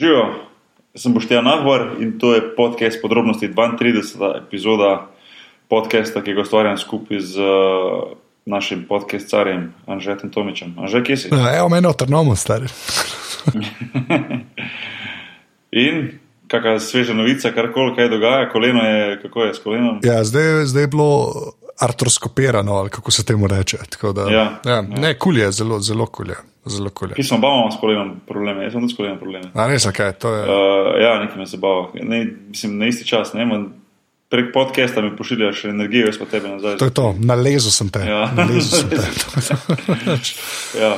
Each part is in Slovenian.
Živijo, sem Boštjan Nahvar in to je podcast podrobnosti 32. epizoda podcasta, ki ga ustvarjam skupaj z uh, našim podcastarjem Anžetom Tomičem. Anže, kje si? Ja, evo mene otrnomo, stari. in kakšna sveža novica, karkoli kaj dogaja, koleno je, kako je s kolenom? Ja, zdaj, zdaj je bilo artroskopirano, ali kako se temu reče. Da, Ja, ja, ja. Ne, kul je, zelo, zelo kul je. Zelo kul je. Ki smo bavali s kolenom probleme, jaz sem tudi s kolenom probleme. A ne, zakaj, to je. Uh, ja, nekaj me zabava. Ne, mislim, na isti čas, ne, man, prek podcasta mi pošiljaš energijo, jaz pa tebe nazaj. To je to, nalezel sem te. Ja. Nalezel sem te. Ja.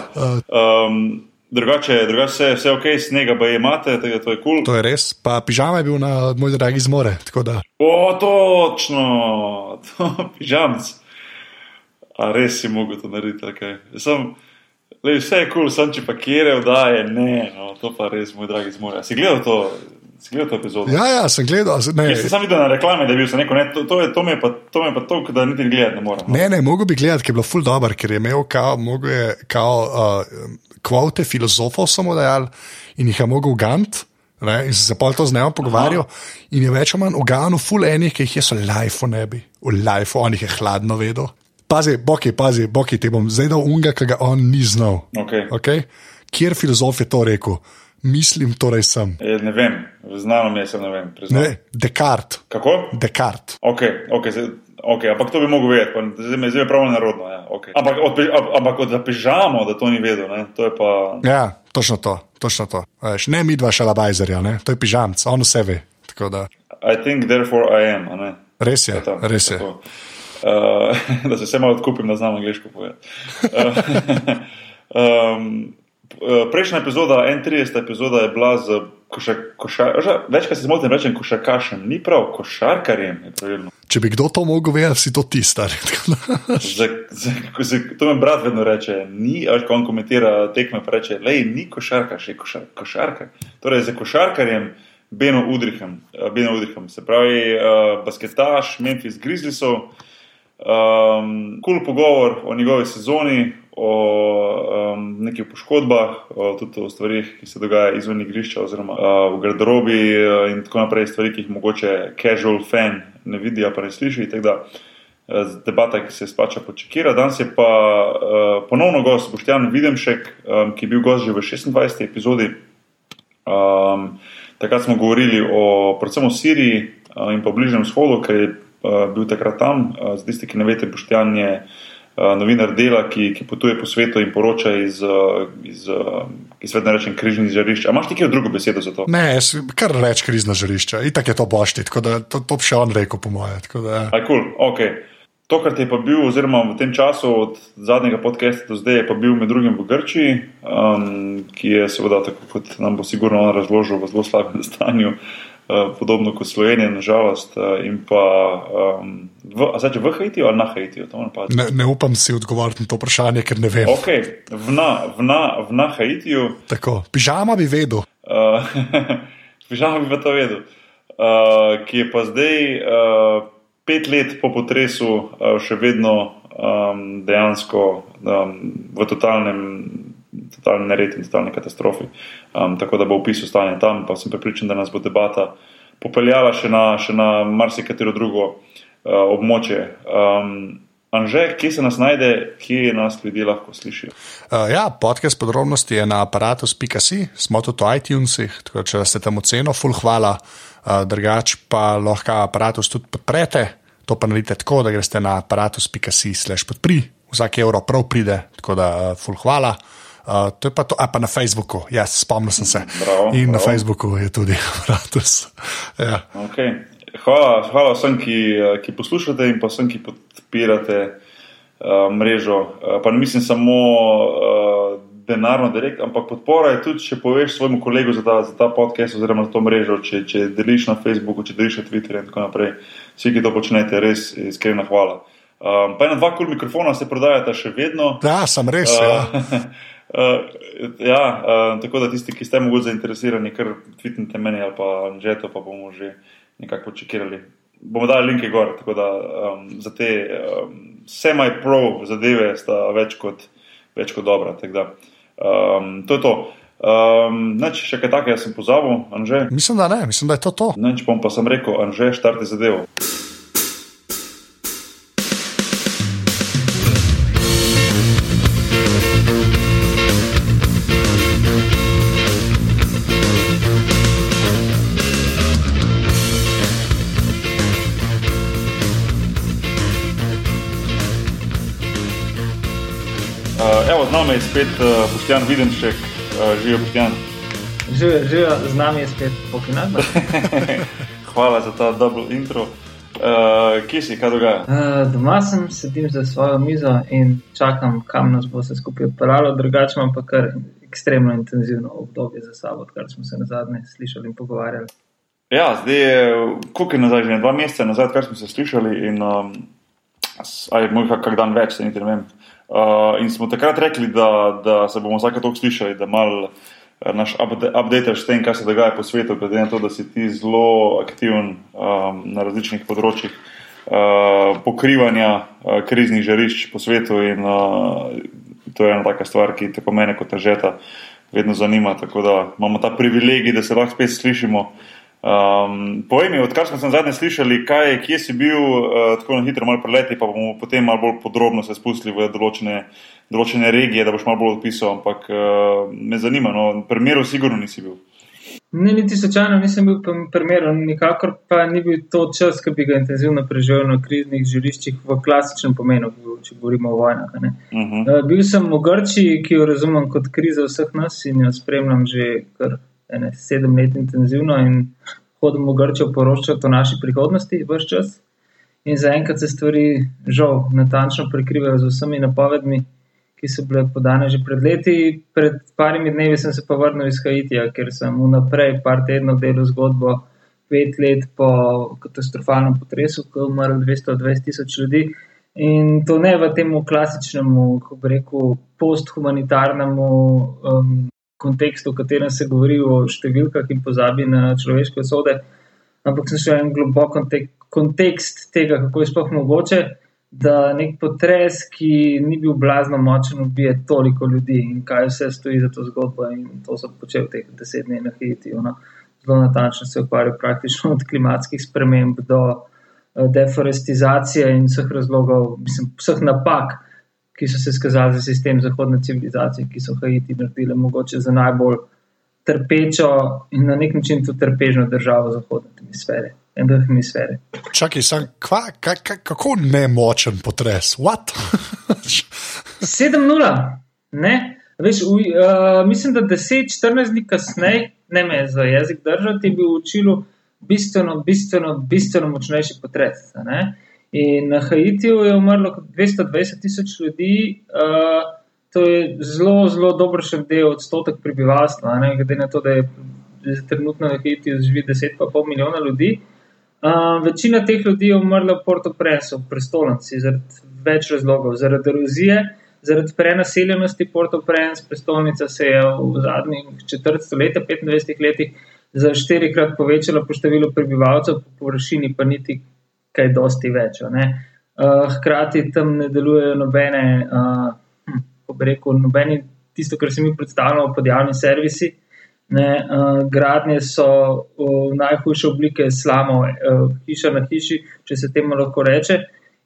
Um, drugače, drugače vse, vse ok, snega pa imate, tega to je kul. Cool. to je res. Pa pižama je bil na moj dragi zmore. tako Da, O, točno, to pižamc. A res si mogel to narediti, okay. sem. Lej, vse je kul, cool, sem če pa kjer vdaje, ne, no, to pa res, moj dragi zmore. Si gledal to, si gledal to epizodo? ja, ja, sem gledal. Ne, Jaz sem samo videl na reklame, da je bil sem rekel, ne, to, to, je, to, mi je pa, to mi je pa to, da niti gledati ne morem. no. Ne, ne, mogo bi gledati, ker je bilo ful dobro, ker je imel kao, mogo je kao uh, kvote filozofov samo dajal in jih je mogel gant. Ne, in sem se pol to z njim pogovarjal, Aha. in je več ali manj uganil, ful enih, ki jih jaz v lifeu ne bi, v lifeu, on jih je hladno vedel. Pazi, boki, pazi, boki, ti bom zdaj dal unga, ki ga on ni znal. Okay. Okay? Kjer filozof je to rekel? Mislim, torej sem. E, ne vem, znano mi je, sem ne vem. priznam. Ne, Descartes. Kako? Descartes. Ok, okay, zdaj- okay, ampak to bi mogel vedeti, zdaj me zdaj je prav narodno. Ja, okay. Ampak, od, ampak od da pižamo, da to ni vedel, ne, to je pa. Ja, točno to, točno to. Veš, ne mi dva šalabajzerja, ne? to je pižamc, on vse ve. I think, therefore I am. res je, To, res je. tako. Uh, da se vse malo odkupim, da znam angliško povedati. Uh, um, eh, prejšnja epizoda, 31. epizoda je bila z košarkarjem. Večkrat se zmotim, rečem košarkašem, ni prav, košarkarjem je pravilno. Če bi kdo to mogel vedeti, si to ti, da- Za, za, za, to mi brat vedno reče, ni, ali ko on komentira tekme, pa reče, lej, ni košarkaš, je košar, košarkar. Torej, za košarkarjem Beno Udrihem, eh, Beno Udrihem se pravi, uh, basketaš Memphis Grizzliesov, um, kul pogovor o njegovi sezoni, o um, nekih poškodbah, o, tudi o stvarih, ki se dogajajo izven igrišča, oziroma uh, v garderobi uh, in tako naprej, stvari, ki jih mogoče casual fan ne vidi, pa ne sliši. da, eh, Debata, ki se splača počekira. Danes je pa uh, ponovno gost Boštjan Videmšek, um, ki je bil gost že v 26. epizodi. Um, takrat smo govorili o, predvsem o Siriji uh, in pa Bližnjem vzhodu, ker je uh, bil takrat tam. Uh, za tiste, ki ne veste, Boštjan je uh, novinar dela, ki, ki potuje po svetu in poroča iz, uh, iz uh, ki se vedno reče, križnih žarišč. A imaš ti kaj drugo besedo za to? Ne, jaz kar reč krizna žarišča, itak je to bošti, tako da to, to bi še on rekel, po moje. Aj, cool, ok. To, kar ti je pa bil, oziroma v tem času, od zadnjega podcasta do zdaj, je pa bil med drugim v Grčiji, um, ki je seveda, tako kot nam bo sigurno on razložil, v zelo slabem stanju, uh, podobno kot Slovenija, nažalost. Uh, in pa, um, v, zdaj, v Haitiju ali na Haitiju, ne, ne upam si odgovoriti na to vprašanje, ker ne vem. Ok, v na, v na, v na Haitiju. Tako, pižama bi vedel. Uh, Pižama bi pa to vedel. Uh, ki je pa zdaj, uh, pet let po potresu, uh, še vedno um, dejansko um, v totalnem, totalnem neredu in totalni katastrofi. Um, tako da bo opisal stanje tam, pa sem prepričan, da nas bo debata popeljala še na, še na marsikatero drugo uh, območje. Um, Anže, kje se nas najde, kje nas ljudje lahko slišijo? Uh, ja, podcast podrobnosti je na aparatus.si, smo tudi v iTunesih, tako da če ste tam oceno, full hvala, uh, drugač pa lahko aparatus tudi podprete. To pa naredite tako, da greste na aparatus.si slash podpri, vsak evro prav pride, tako da uh, full hvala. Uh, to je pa to, a pa na Facebooku, ja, spomnil sem se. Bravo, In na bravo. Facebooku je tudi aparatus. ja. Okay. Hvala, hvala vsem, ki, eh, ki poslušate in pa vsem, ki podpirate uh, mrežo. Uh, pa ne mislim samo uh, denarno, direkt, ampak podpora je tudi, če poveš svojemu kolegu za ta, za ta podcast oziroma za to mrežo, če, če deliš na Facebooku, če deliš na Twitterju in tako naprej. Vsi, ki to počnete, res iskrena hvala. Um, pa ena dva kul mikrofona se prodajata še vedno. ja, sem res. Ja. Uh, ja, uh, tako da tisti, ki ste mogoče zainteresirani, kar tvitnite meni ali pa Anžeto, pa bomo že nekako počekirali. Bomo dali linke gor, tako da um, za te um, semi-pro zadeve sta več kot, več kot dobra. Da, um, to je to. Um, neč, še kaj takega sem pozabil, Anže. Mislim, da ne, mislim, da je to to. Neč bom pa sem rekel, Anže, štarte zadevo. Z nami je spet uh, Boštjan Videnšek, uh, živijo Boštjan. Živijo, z nami je spet Pokinagma. Hvala za ta double intro. Uh, kje si, kaj dogaja? Uh, doma sem, sedim za svojo mizo in čakam, kam nas bo vse skupaj odpeljalo, drugače imam pa kar ekstremno intenzivno obdobje za sabo, odkar smo se na zadnje slišali in pogovarjali. Ja, zdaj je, koliko je nazaj, že dva meseca nazaj, kar smo se slišali in um, aj moj kak dan več, se niti ne vem. Uh, in smo takrat rekli, da, da se bomo vsake toliko slišali, da mal uh, naš update s tem, kaj se dogaja po svetu, glede na to, da si ti zelo aktiven um, na različnih področjih uh, pokrivanja uh, kriznih žarišč po svetu in uh, to je ena taka stvar, ki tako mene kot težeta vedno zanima, tako da imamo ta privilegij, da se lahko spet slišimo. Um, povej mi, odkar smo se zadnje slišali, kaj, kje si bil, uh, tako na hitro, malo preleti, pa bomo potem malo bolj podrobno se spustili v določene, določene regije, da boš malo bolj odpisal. Ampak uh, me zanima, no, primerov sigurno nisi bil. Ne, niti slučajno nisem bil primeren, nikakor pa ni bil to čas, ki bi ga intenzivno preživel na kriznih žariščih v klasičnem pomenu, če govorimo o vojnah. Uh -huh. uh, bil sem v Grčiji, ki jo razumem kot krizo vseh nas in jo spremljam že kar ene, sedem let intenzivno in hodim v Grčijo poročati o naši prihodnosti, vse čas. In zaenkrat se stvari žal natančno prekrivajo z vsemi napovedmi, ki so bile podane že pred leti. Pred parimi dnevi sem se pa vrnil iz Haitija, ker sem vnaprej par tednov delal zgodbo. Pet let po katastrofalnem potresu, ko je umrlo 220 tisoč ljudi, in to ne v tem klasičnem, kako bi rekel, posthumanitarnem um, kontekstu, v katerem se govori o številkah in pozabi na človeške usode, ampak sem šel en globok kontekst tega, kako je sploh mogoče, da nek potres, ki ni bil blazno močen, ubije toliko ljudi in kaj vse stoji za to zgodbo. In to so počeli teh deset dni na Haitiju. No. Zelo natančno se ukvarjajo praktično od klimatskih sprememb do uh, deforestizacije in vseh razlogov, mislim, vseh napak ki so se skazali za sistem zahodne civilizacije, ki so Haiti naredili mogoče za najbolj trpečo in na nek način tudi trpežno državo zahodne hemisfere. hemisfere. Čakaj, sam, kva, ka, ka, kako nemočen potres? 7-0. Veš, v, uh, mislim, da 10-14 dni kasneje, ne me za jezik držati, v Čilu bistveno, bistveno, bistveno močnejši potres. Ne? In na Haitiju je umrlo 220 tisoč ljudi, uh, to je zelo, zelo dobršen del odstotek prebivalstva, ne, glede na to, da je trenutno na Haitiju živi 10,5 milijona ljudi. Uh, večina teh ljudi je umrla v Port-au-Prince, v prestolnici, zaradi več razlogov. Zaradi erozije, zaradi prenaseljenosti Port-au-Prince, prestolnica se je v zadnjih četrt stoletja, 25 letih, za štirikrat povečala po številu prebivalcev, po površini pa niti kaj dosti več. Uh, hkrati tam ne delujejo nobene, uh, hm, rekel, nobeni, tisto, kar se mi predstavljamo pod javni servisi. Ne, uh, gradnje so v najhujše oblike slamo, uh, hiša na hiši, če se temu lahko reče.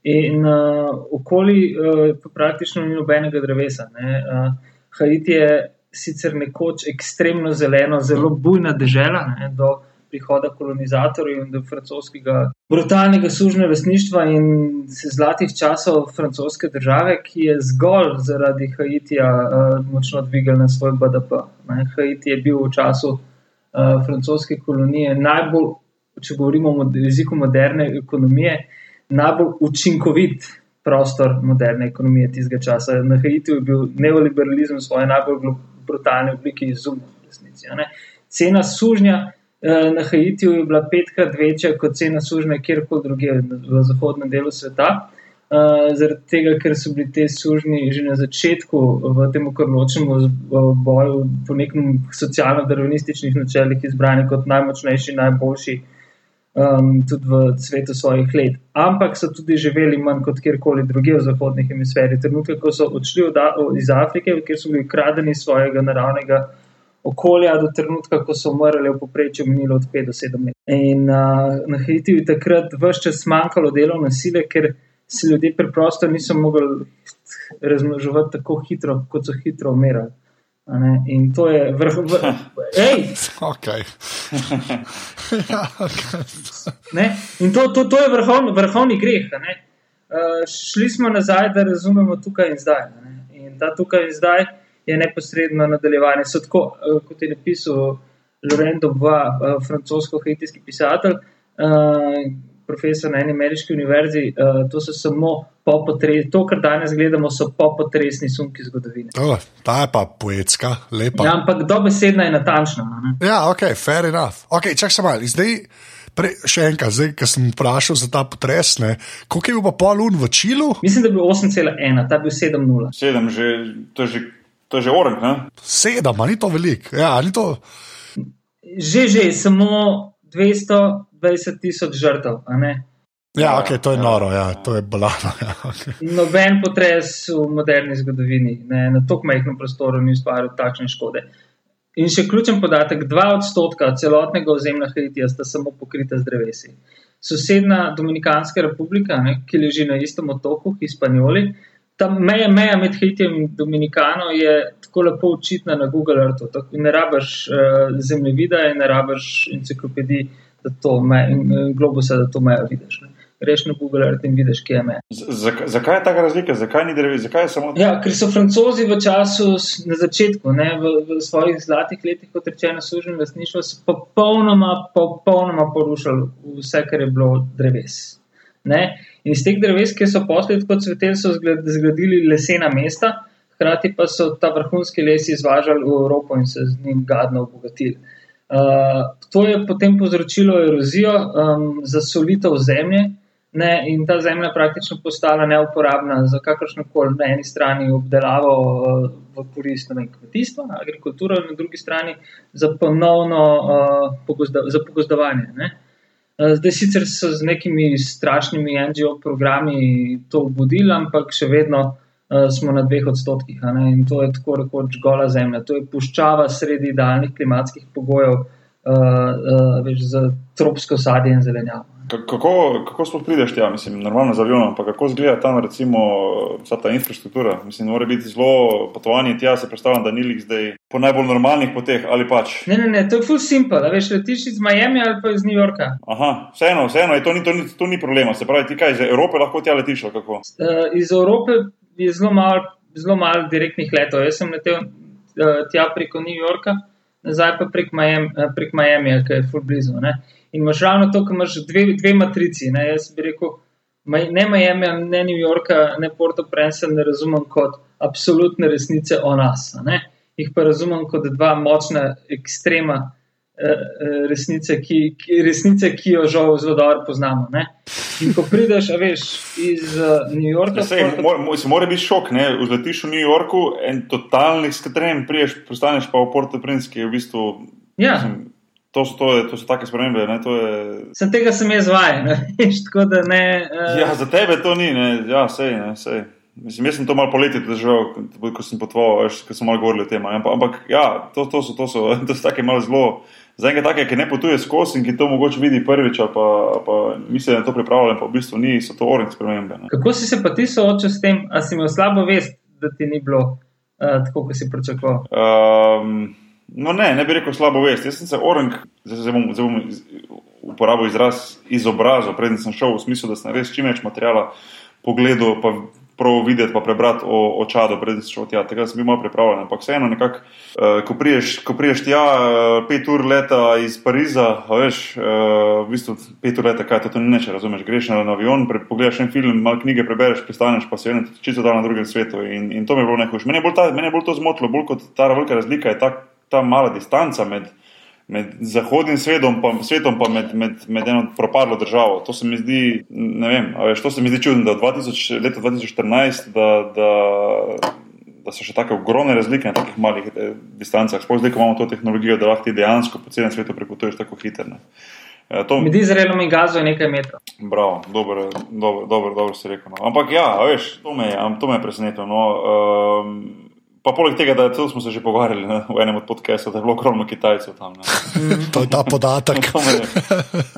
In uh, okoli uh, praktično ni nobenega drevesa. Uh, Haiti je sicer nekoč ekstremno zeleno, zelo bujna država, do prihoda kolonizatorjev in do francoskega brutalnega sužnega lasništva in zlatih časov francoske države, ki je zgolj zaradi Haitija uh, močno dvigal na svoj BDP. Ne. Haiti je bil v času uh, francoske kolonije najbolj, če govorimo o jeziku moderne ekonomije, najbolj učinkovit. Prostor moderne ekonomije tistega časa. Na Haitiju je bil neoliberalizem v svoji najbolj brutalni obliki izumljen, resnici. Cena sužnja na Haitiju je bila petkrat večja kot cena sužnja kjerkoli drugje v zahodnem delu sveta. Uh, zaradi tega, ker so bili te sužnji že na začetku v tem, kar nočemo, boju po nekem socialno-darvinističnih načelih izbrani kot najmočnejši, najboljši um, tudi v svetu svojih let. Ampak so tudi živeli manj kot kjerkoli drugje v zahodnih hemisferi. Trenutek, ko so odšli od, iz Afrike, kjer so bili ukradeni svojega naravnega okolja do trenutka, ko so umrli v povprečju minilo od 5 do 7 let. In uh, na Haitiju je takrat vse čas manjkalo delovne sile, ker se ljudje preprosto niso mogli razmnoževati tako hitro, kot so hitro umirali. In to je vrh. vrh ej, Okay. In to, to, to je vrhovni, vrhovni greh. Uh, šli smo nazaj, da razumemo tukaj in zdaj. In ta tukaj in zdaj je neposredno nadaljevanje. So tako, uh, kot je napisal Laurent Dubois, uh, francosko-haitijski pisatelj, uh, profesor na eni ameriški univerzi, to so samo popotresni, to, kar danes gledamo, so popotresni sunki zgodovine. Oh, ta je pa poetska, lepa. Ja, ampak dobesedna je natančna. ne. Ja, ok, fair enough. Ok, čak se malo. Zdaj, pre, še enkrat, zdaj, ker sem vprašal za ta potres, ne, koliko je bil pa pol ur v Čilu? Mislim, da je bil 8,1, ta je bil 7,0. Sedem, že, to je že, to je že orang, ne? Sedem, ni to veliko. Ja, ni to. Že, že, samo 220 tisoč žrtev. a ne. Ja, ok, to je noro, ja, to je balano. Ja, okay. Noben potres v moderni zgodovini ne, na tako majhnem prostoru ni ustvaril takšne škode. In še ključen podatek: 2 odstotka celotnega ozemlja Haitija sta samo pokrita z drevesi. Sosednja Dominikanska republika, ne, ki leži na istem otoku, Hispanjoli, tam meja, meja med Haitijem in Dominikano je tako lepo očitna na Google Earthu. tako Ne rabiš uh, zemljevida in ne rabiš enciklopedij, da to meja, in uh, globusa, da to mejo vidiš. Ne. Greš na Google Earth in vidiš, kje je meja. Z- zak- Zakaj je taka razlika? Zakaj ni dreves? Zakaj je samo Ja, ker so francozi v času, na začetku, ne, v, v svojih zlatih letih, kot rečeno, služili lasništvo, so popolnoma, popolnoma porušili vse, kar je bilo dreves. Ne. In iz teh dreves, ki so posledej tako cveteli, so zgradili lesena mesta, hkrati pa so ta vrhunski les izvažali v Evropo in se z njim gadno obogatili. Uh, to je potem povzročilo erozijo, um, zasolitev zemlje, ne, in ta zemlja praktično postala neuporabna za kakršno koli na eni strani obdelavo uh, v korist vem, kmetijstva, agrikulture, na drugi strani za ponovno uh, pogozda, za pogozdovanje. Ne. Uh, Zdaj sicer so z nekimi strašnimi NGO programi to obudili, ampak še vedno uh, smo na dveh odstotkih. In to je tako rekoč gola zemlja. To je puščava sredi idealnih klimatskih pogojev, uh, veš, za tropsko sadje in zelenjavo. Ka- Kako, kako sploh prideš tja, mislim, normalno z avionom, pa kako izgleda tam recimo vsa ta infrastruktura? Mislim, mora biti zelo potovanje tja, se predstavljam, da ni lik zdaj po najbolj normalnih poteh ali pač. Ne, ne, ne, to je full simple. a Veš, letiš iz Miami ali pa iz New Yorka. Aha, vseeno, vseeno, je to ni, to, ni, to ni problema. Se pravi, ti kaj iz Evrope lahko tja letiš, ali kako? Uh, iz Evrope je zelo malo zelo malo direktnih letov. Jaz sem letel uh, tja preko New Yorka, nazaj pa prek Miami, uh, prek Miami ki je full blizu. Ne? In imaš ravno to, ko imaš dve, dve matrici. Ne? Jaz bi rekel, ne Miami, ne New Yorka, ne Porto Prensa ne razumem kot absolutne resnice o nas. Ne? Jih pa razumem kot dva močna ekstrema eh, eh, resnice, ki, ki, resnice, ki jo žal zelo dobro poznamo. Ne? In ko prideš, a veš, iz uh, New Yorka, sej, Porto- mora, mora, se mora biti šok, ne? Vzletiš v New Yorku, en totalni skatren, priješ, postaneš pa v Porto Prince, ki je v bistvu. Ja. Mislim, to, so, to, je, to so take spremembe, ne? To je, sem tega sem jaz vajen. Uh, Ja, za tebe to ni, ne, ja, sej, ne, sej. Mislim, jaz sem to malo poleti držal, ko- sem potoval, ko smo malo govorili o tem. Ampak, ampak ja, to, to, so, to, so, to so take malo zelo. Za enega takega, ki ne potuje skozi in ki to mogoče vidi prvič, pa, pa misli, da je to pripravljeno, pa v bistvu ni, so to orenj spremembe. Ne. Kako si se pa ti soočil s tem, a si imel slabo vest, da ti ni bilo uh, tako, kot si pričakoval? Um, no, ne, ne bi rekel slabo vest. Jaz sem se orang, zdaj bom, zdaj bom uporabil izraz izobrazil, preden sem šel v smislu, da sem res čim več materijala pogledal, pa prav videti, pa prebrati o, o čadu, preden sem šel tja. Tega sem bil malo pripravljen. Ampak vseeno, nekako, uh, ko, priješ, ko priješ tja, uh, pet ur leta iz Pariza, veš, uh, v bistvu pet ur leta, kaj to, ni neče, razumeš, greš na, avion, pre, pogledaš en film, malo knjige prebereš, pristaneš pa se vedno čisto da na drugem svetu. In, in to mi je bilo najhujše. Mene je bolj, ta, mene je bolj to zmotilo, bolj kot ta velika razlika je ta, ta mala distanca med, med zahodnim svetom, pa, svetom pa med, med, med eno propadlo državo. To se mi zdi, ne vem, a veš, to se mi zdi čudno, da 2000, leta 2014, da, da, da so še tako ogromne razlike na takih malih eh, distancah. Sploh zdaj, ko imamo to tehnologijo, da lahko ti dejansko po celem svetu prepotuješ tako hitro. Eh, To, Med Izraelom in Gazo je nekaj metrov. Bravo, dobro, dobro, dobro, dobro si rekel. No. Ampak ja, veš, to me je, to me je presenetilo. No. Um, Pa poleg tega, da to smo se že pogovarjali ne, v enem od podcastov, da je bilo ogromno Kitajcev tam. Ne. To je ta podatek. To me,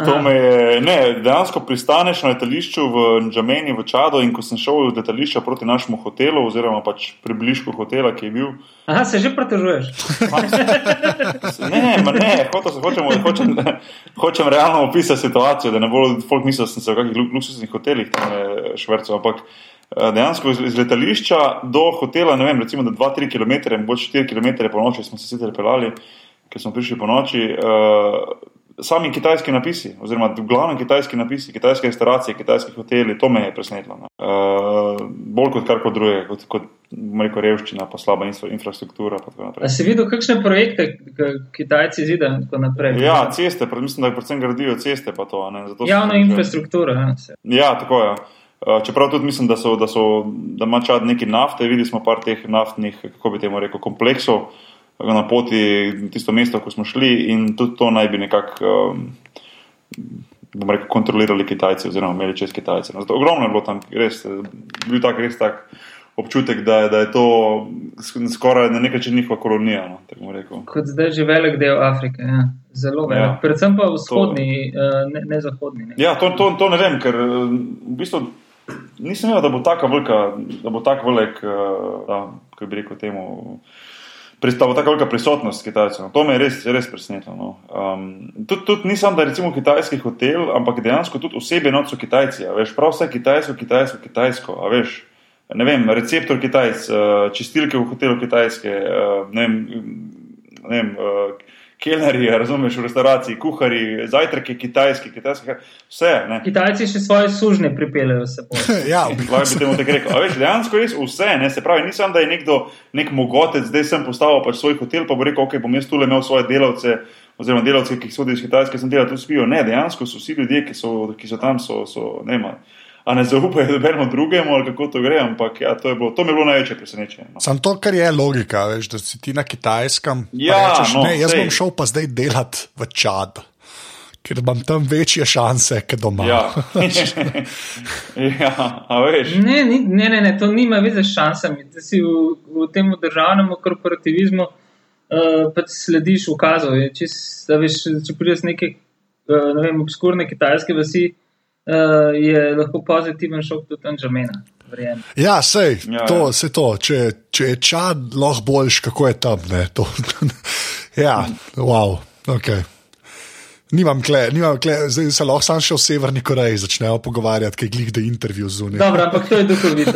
to me je, ne, dejansko pristaneš na letališču v Džameni, v Čadu, in ko sem šel od letališča proti našemu hotelu, oziroma pač približku hotela, ki je bil. Aha, se že protežuješ. Ne, ne, hotel sem, hočem, hočem, hočem realno opisati situacijo, da ne bo folk mislil, da sem se v kakšnih lu- luksuznih hotelih tam eh, švrcal, ampak dejansko iz, iz letališča do hotela, ne vem, recimo, da 2-3 km, mogoče 4 km po noči smo se sicer peljali, ker smo prišli po noči. Uh, Sami kitajski napisi, oziroma v glavnem kitajski napisi, kitajske restauracije, kitajski hoteli, to me je presenetilo. ne. Uh, bolj kot kar koli drugega, kot, kot rekel, revščina, pa slaba infra, infrastruktura. Pa tako naprej. A si videl, kakšne projekte k- Kitajci zidajo in tako naprej? Ja, ceste, mislim, da predvsem gradijo ceste. To, ne, zato Javno infrastrukturo. Ja. Ja, tako je. Uh, Čeprav tudi mislim, da, so, da, so, da ima čad neki nafte, videli smo par teh naftnih, kako bi temu rekel, kompleksov uh, na poti tisto mesto, ko smo šli, in tudi to naj bi nekako, um, bom rekel, kontrolirali Kitajci, oziroma imeli čez Kitajce. No, zato ogromno je bilo tam, res, eh, bil tak res tak občutek, da, je- da je to sk- skoraj na nek način njihova kolonija. No. Kot zdaj že velik del Afrike. Ja. Zelo velik. Ja. Predvsem pa vzhodni, to... ne, ne zahodni. Ne. Ja, to, to, to ne vem, ker eh, v bistvu nisem vedel, da bo tako velika, da bo tako velik, eh, da, kako bi rekel temu. pris- Da bo tako velika prisotnost Kitajcev. To me je res, res presenetilo. No. Um, tudi, tudi nisem, da je kitajski hotel, ampak dejansko tudi osebe noč so Kitajci. Veš, prav vse kitajsko, kitajsko, kitajsko. Veš, ne vem, receptor Kitajc, uh, čistilke v hotelu Kitajske, uh, ne vem, ne vem kelnerji, razumeš, v restavraciji, kuhari, zajtrki kitajski, kitajski, vse. Ne. Kitajci še svoje sužnje pripeljejo seboj. Ja, Lahko bi temu tako rekel. A veš, dejansko res vse, ne? se pravi, nisem, da je nekdo, nek mogotec, zdaj sem postavil pač svoj hotel, pa bo rekel, ok, bom jaz tule imel svoje delavce, oziroma delavce, ki so iz Kitajske, sem delal tu spijo. Ne, dejansko so vsi ljudje, ki so, ki so tam, so, so ne vem, a ne zaupajo nobenemu drugemu, ali kako to gre, ampak ja, to, je bilo, to mi je bilo največje presenečenje. No. Sam to, kar je logika, veš, da si ti na kitajskem. Ja, rečeš, no, ne, jaz sej. bom šel pa zdaj delat v Čad, ker imam tam večje šanse, kot doma. Ja. ja, a veš. Ne, ne, ne, ne, to nima veze s šansami. Da si v, v tem državnem korporativizmu uh, pač slediš ukazov. Je čist, veš, če prideš neke uh, ne vem, obskurne kitajske vasi, uh, je lahko pozitiven šok tudi tam žamena. verjemem. Ja, sej, Ja, ja, to, ja. se to. Če, če je čad lahko boljš, kako je tam. Ne, to, ja, wow, ok. Nimam kle, nimam kle, zdaj se lahko sam še v Severni Koreji začnejo pogovarjati, kaj glih da intervju zunaj. Dobro, ampak to je duhovito.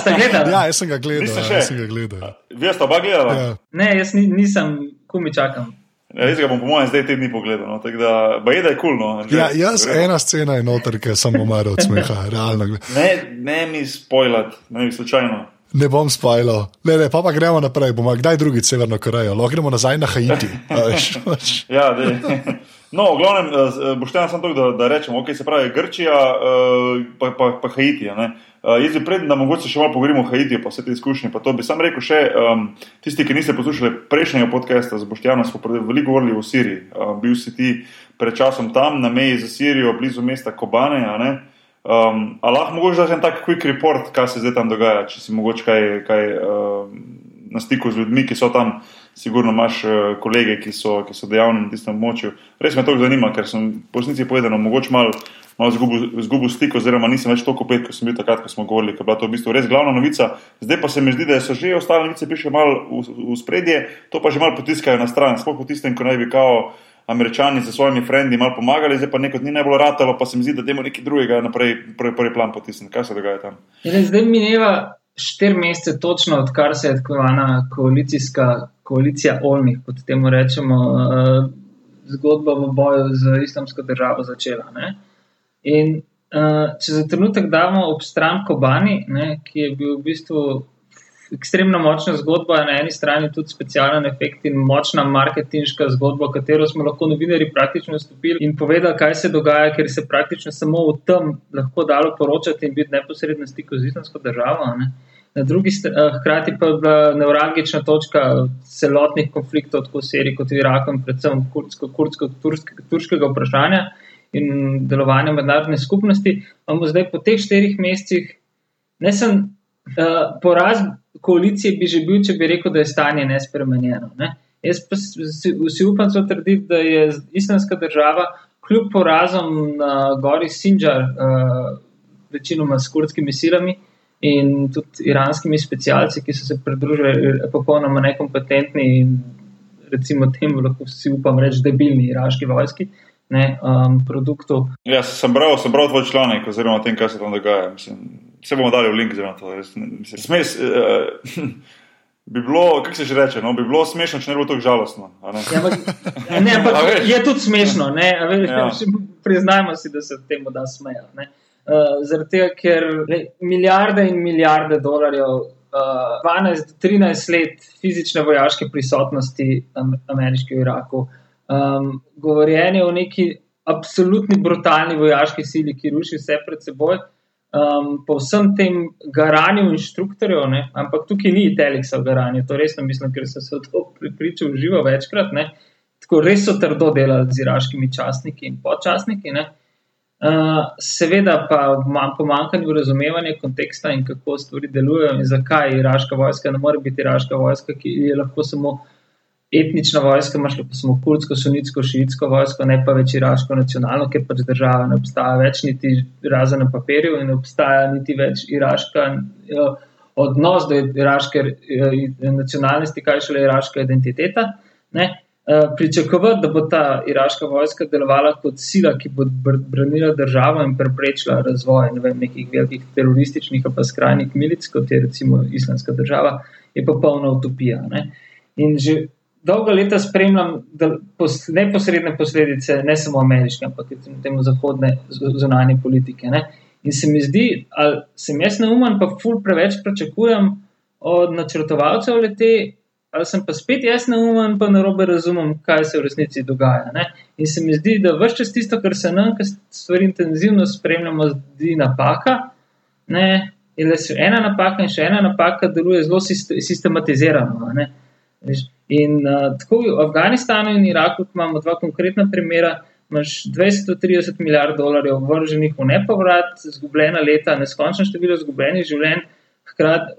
ste gledali? Ja, jaz sem ga gledal. Ja, jaz sem ga gledal. Vi ste oba gledali? Ja. Ne, jaz ni, nisem, kumi čakam. Ja, jaz ga bom po mojem zdaj te dni pogledal. No, tako da, baje da je kul. Cool, no. Ja, jaz, ena scena je noter, ker sem umrl od smeha, realno. Ne, ne mi spojlat, ne mi slučajno. Ne bom spajal. Ne, ne, pa, pa gremo naprej, bomo kdaj drugič Severno Korejo, lahko gremo nazaj na Haiti. a veš, pač. No, v glavnem, eh, boš tam samo to, da, da rečem, ok, se pravi Grčija, eh, pa, pa, pa Haiti. ne. Eh, Jaz bi pred, da mogoče še malo pogovorimo o Haitiju, pa vse te izkušnje. Pa to bi sam rekel še, um, tisti, ki niste poslušali prejšnjega podcasta z Boštjanom, smo veliko govorili o Siriji. Uh, bil si ti pred časom tam, na meji za Sirijo, blizu mesta Kobane. Um, a lahko mogoče daš en tak quick report, kaj se zdaj tam dogaja, če si mogoče kaj, kaj um, na stiku z ljudmi, ki so tam, sigurno imaš uh, kolege, ki so, so dejavni na tistem območju. Res me to zanima, ker sem po resnici povedano mogoče malo malo izgubil, stik, oziroma nisem več toliko pet, kot sem bil takrat, ko smo govorili, ker je bila to v bistvu res glavna novica. Zdaj pa se mi zdi, da so že ostale novice prišle malo v, v spredje, to pa že malo potiskajo na stran, sploh po tistem, ko naj bi kao američani za svojimi frendi malo pomagali, zdaj pa nekot ni najbolj ratalo, pa se mi zdi, da temu nekaj drugega naprej, prvi, prvi plan potisniti. Kaj se dogaja tam? Zdaj mineva štiri mesece, točno odkar se je tako imenovana koalicijska koalicija Olmih, kot temu rečemo, uh, zgodba v boju z islamsko državo začela. Ne? In uh, če za trenutek damo ob stran Kobani, ne, ki je bil v bistvu ekstremno močna zgodba, na eni strani tudi specialen efekt in močna marketinška zgodba, v katero smo lahko novinari praktično vstopili in povedali, kaj se dogaja, ker se praktično samo v tem lahko dalo poročati in biti neposredno stiku z islamsko državo. Ne. Na drugi strani, hkrati pa je bila nevralgična točka celotnih konfliktov, tako v Siriji kot v Iraku, in predvsem kurdsko-turškega vprašanja in delovanja mednarodne skupnosti. Imamo zdaj po teh štirih mesecih ne samo uh, poraz koalicije bi že bil, če bi rekel, da je stanje nespremenjeno. Ne? Jaz pa si, upam zatrditi, da je islamska država kljub porazom na gori Sinjar, uh, večinoma s kurdskimi silami in tudi iranskimi specialci, ki so se pridružili popolnoma nekompetentni in recimo temu lahko si upam reči debilni iraški vojski. Ne, um, produktu. Ja, sem bral, sem bral tvoj članek oziroma o tem, kaj se tam dogaja. Mislim, vse bomo dali v link za to. Smes, uh, bi bilo, kako se že reče, no, bi bilo smešno, če ne bi bilo tako žalostno. Ne? Ja, ampak, ne, ampak je tudi smešno. Ja. Priznajmo si, da se temu da smejati. Uh, Zaradi tega, ker le, milijarde in milijarde dolarjev, uh, 12 do 13 let fizične vojaške prisotnosti am, ameriške v Iraku, um, govorjenje o neki absolutni brutalni vojaški sili, ki ruši vse pred seboj. Um, po vsem tem garanju inštruktorjev, ne? ampak tukaj ni Teleksa v garanju, to resno mislim, ker sem se v to pripričal živo večkrat. Ne? Tako res so trdo delali z iraškimi častniki in počasniki. Uh, seveda pa imam pomankanje razumevanja konteksta in kako stvari delujejo in zakaj iraška vojska ne more biti iraška vojska, ki je lahko samo etnična vojska, imaš pa samo kurdsko, sunitsko, šiitsko vojsko, ne pa več iraško nacionalno, ker pač država ne obstaja več, niti razen na papirju, in ne obstaja niti več iraška jo, odnos do iraške nacionalnosti, kaj šele iraška identiteta. Ne? Pričakovati, da bo ta iraška vojska delovala kot sila, ki bo branila državo in preprečila razvoj ne vem, nekih velikih terorističnih, pa skrajnih milic, kot je recimo islamska država, je popolna utopija. Ne? In že dolga leta spremljam pos, neposredne posledice, ne samo ameriške, ampak tudi temu zahodne zunanje politike. Ne? In se mi zdi, ali sem jaz neumen, pa ful preveč pričakujem od načrtovalcev lete, ali sem pa spet jaz neumen, pa narobe razumem, kaj se v resnici dogaja. Ne? In se mi zdi, da vse čas tisto, kar se nam, ki stvari intenzivno spremljamo, zdi napaka. Ne? Je le ena napaka in še ena napaka deluje zelo sistematizirano. In uh, tako v Afganistanu in Iraku, imamo dva konkretna primera, imaš 230 milijard dolarjev vrženih v nepovrat, izgubljena leta, neskončno število izgubljenih življenj, hkrati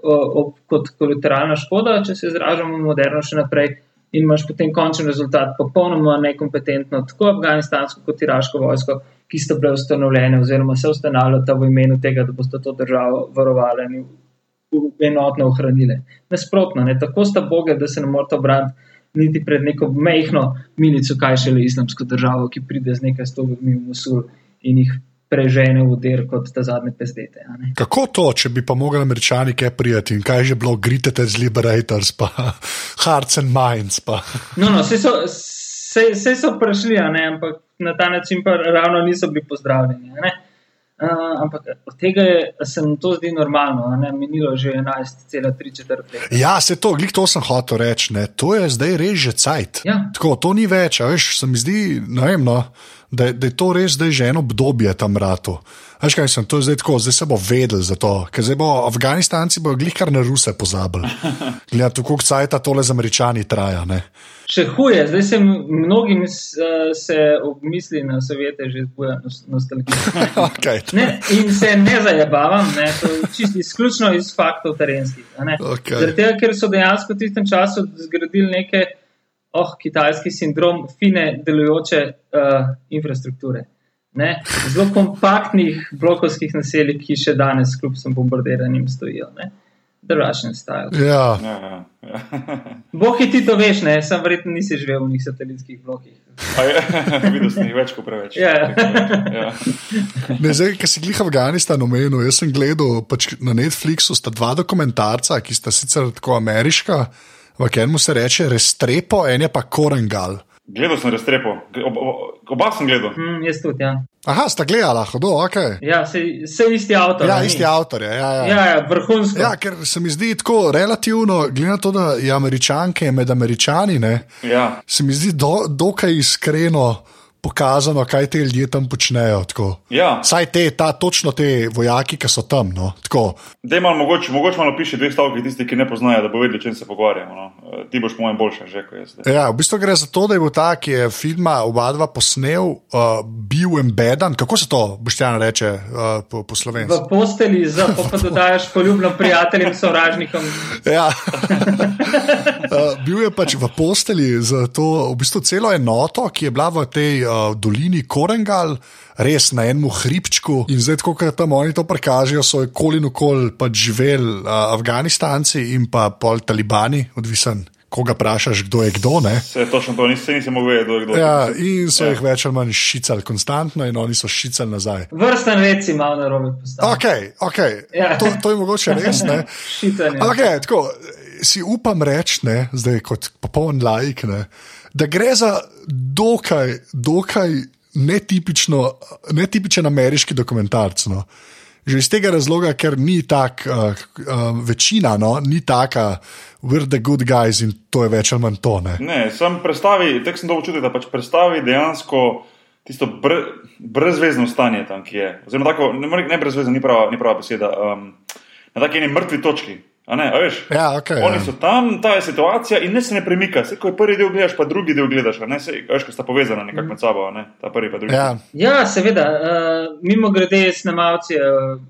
kot kolateralna škoda, če se izražamo moderno še naprej. In imaš potem končen rezultat, popolnoma nekompetentno, tako afganistansko kot iraško vojsko, ki sta bile ustanovljene, oziroma se ustanavljata v imenu tega, da boste to državo varovali enotno ohranile. Nasprotno, ne, tako sta boge, da se ne morete obraniti niti pred neko mehko milico, kaj šele islamsko državo, ki pride z nekaj sto ljudmi v Musul in jih prežene v der kot ta zadnje pezdete. Kako to, če bi pa mogli američani kaj prijeti in kaj že bilo, gritete z Liberators, pa Hearts and Minds. Pa. No, no, vse so, so prišli, ampak na ta način pa ravno niso bili pozdravljeni. Uh, ampak od tega je, se mi to zdi normalno, ne minilo že 11,3 četrte. Ja, se to, glej, to sem hotel reči, ne. to je zdaj res že cajt. Ja. Tako, to ni več, veš, se mi zdi, vem, no, da, da je to res zdaj že eno obdobje tam ratu. Veš kaj sem, to je zdaj tako, zdaj se bo vedel za to, ker zdaj bo Afganistanci bo glih kar na Ruse pozabili. Glede, kako cajta tole z američani traja. Ne. Še huje, zdaj se mnogim se ob misli na sovjete že zbuja nostalgija. okay, in se ne zajabavam, ne, to je čisto izključno iz faktov terenskih. Okay. Zato, ker so dejansko v tistem času zgradili neke, oh, kitajski sindrom fine delujoče uh, infrastrukture. Ne, zelo kompaktnih blokovskih naselij, ki še danes, kljub sem bombardiranjem, stojijo. Ne. Drugačen stil. Ja. Ja, ja, ja. Bohi ti to veš, ne? sem verjetno nisi živel v njih satelitskih blokih. Videl sem jih več kot preveč. Ja. Ja. Ne, zdaj, ki si glih Afganistan omenil, jaz sem gledal pač na Netflixu sta dva dokumentarca, ki sta sicer tako ameriška, ampak enemu se reče Restrepo, en je pa Korengal. Gledal sem Restrepo, oba, oba sem gledal. Mm, jaz tudi, ja. Aha, sta gledala, hodo, ok. Ja, se, se isti avtor. Ja, a ni? isti avtor je. Ja, ja. Ja, ja, vrhunsko. Ja, ker se mi zdi tako relativno, glede na to, da je američanke med američani, ne, Ja. se mi zdi do, dokaj iskreno pokazano, kaj te ljudje tam počnejo. Tako. Ja, Saj te, ta, točno te vojaki, ki so tam. No, tako. Dej malo, mogoče, mogoče malo piše dveh stavkov, tisti, ki ne poznajo, da bo vedeli, o čem se pogovarjamo. No. Eh, Ti boš, po mojem, boljše že, kot jaz. Ja, v bistvu gre za to, da je bil ta, ki je filma oba dva posnel, uh, bil embeden. Kako se to, Boštjan, reče uh, po, po slovenski? V posteli, za pa, pa dodajaš poljubnim prijateljem, sovražnikom. Ja. uh, bil je pač v posteli za to, v bistvu celo enoto, ki je bila v tej uh, dolini Korengal. Res na enem hribčku, in zdaj, ko tam oni to prikažejo, so okoli in okoli pač živeli uh, Afganistanci in pa pol talibani, odvisen, koga vprašaš, kdo je kdo. Ne? Se je točno to, nisem, nisem mogel vedeti, kdo je kdo. Ja, in so Ja. jih več ali manj šicali konstantno, in oni so šicali nazaj. Vrsten red si malo na robe postavil. Ok, okay. Ja. To, to je mogoče res. Ne? Šitanje. Okay, tako, si upam reči, ne, zdaj kot popoln laik, ne, da gre za dokaj, dokaj netipično, netipičen ameriški dokumentarc. No. Že iz tega razloga, ker ni tak, uh, uh, večina, no, ni taka, we're the good guys in to je več ali manj to. Ne. Ne, sem predstavi, tek sem dobro čutil, da pač predstavi dejansko tisto br, brezvezno stanje tam, ki je. Oziroma, tako, ne, ne brezvezno, ni prava, ni prava beseda. Um, na taki eni mrtvi točki. A ne, a veš? Ja, okay, Oni ja. so tam, ta je situacija in ne se ne premika. Se, ko je prvi del gledaš, pa drugi del gledaš, a ne, se, veš, ko sta povezana nekako med sabo, a ne, ta prvi pa drugi. Ja, Ja, seveda. Uh, mimo grede, snemalci uh,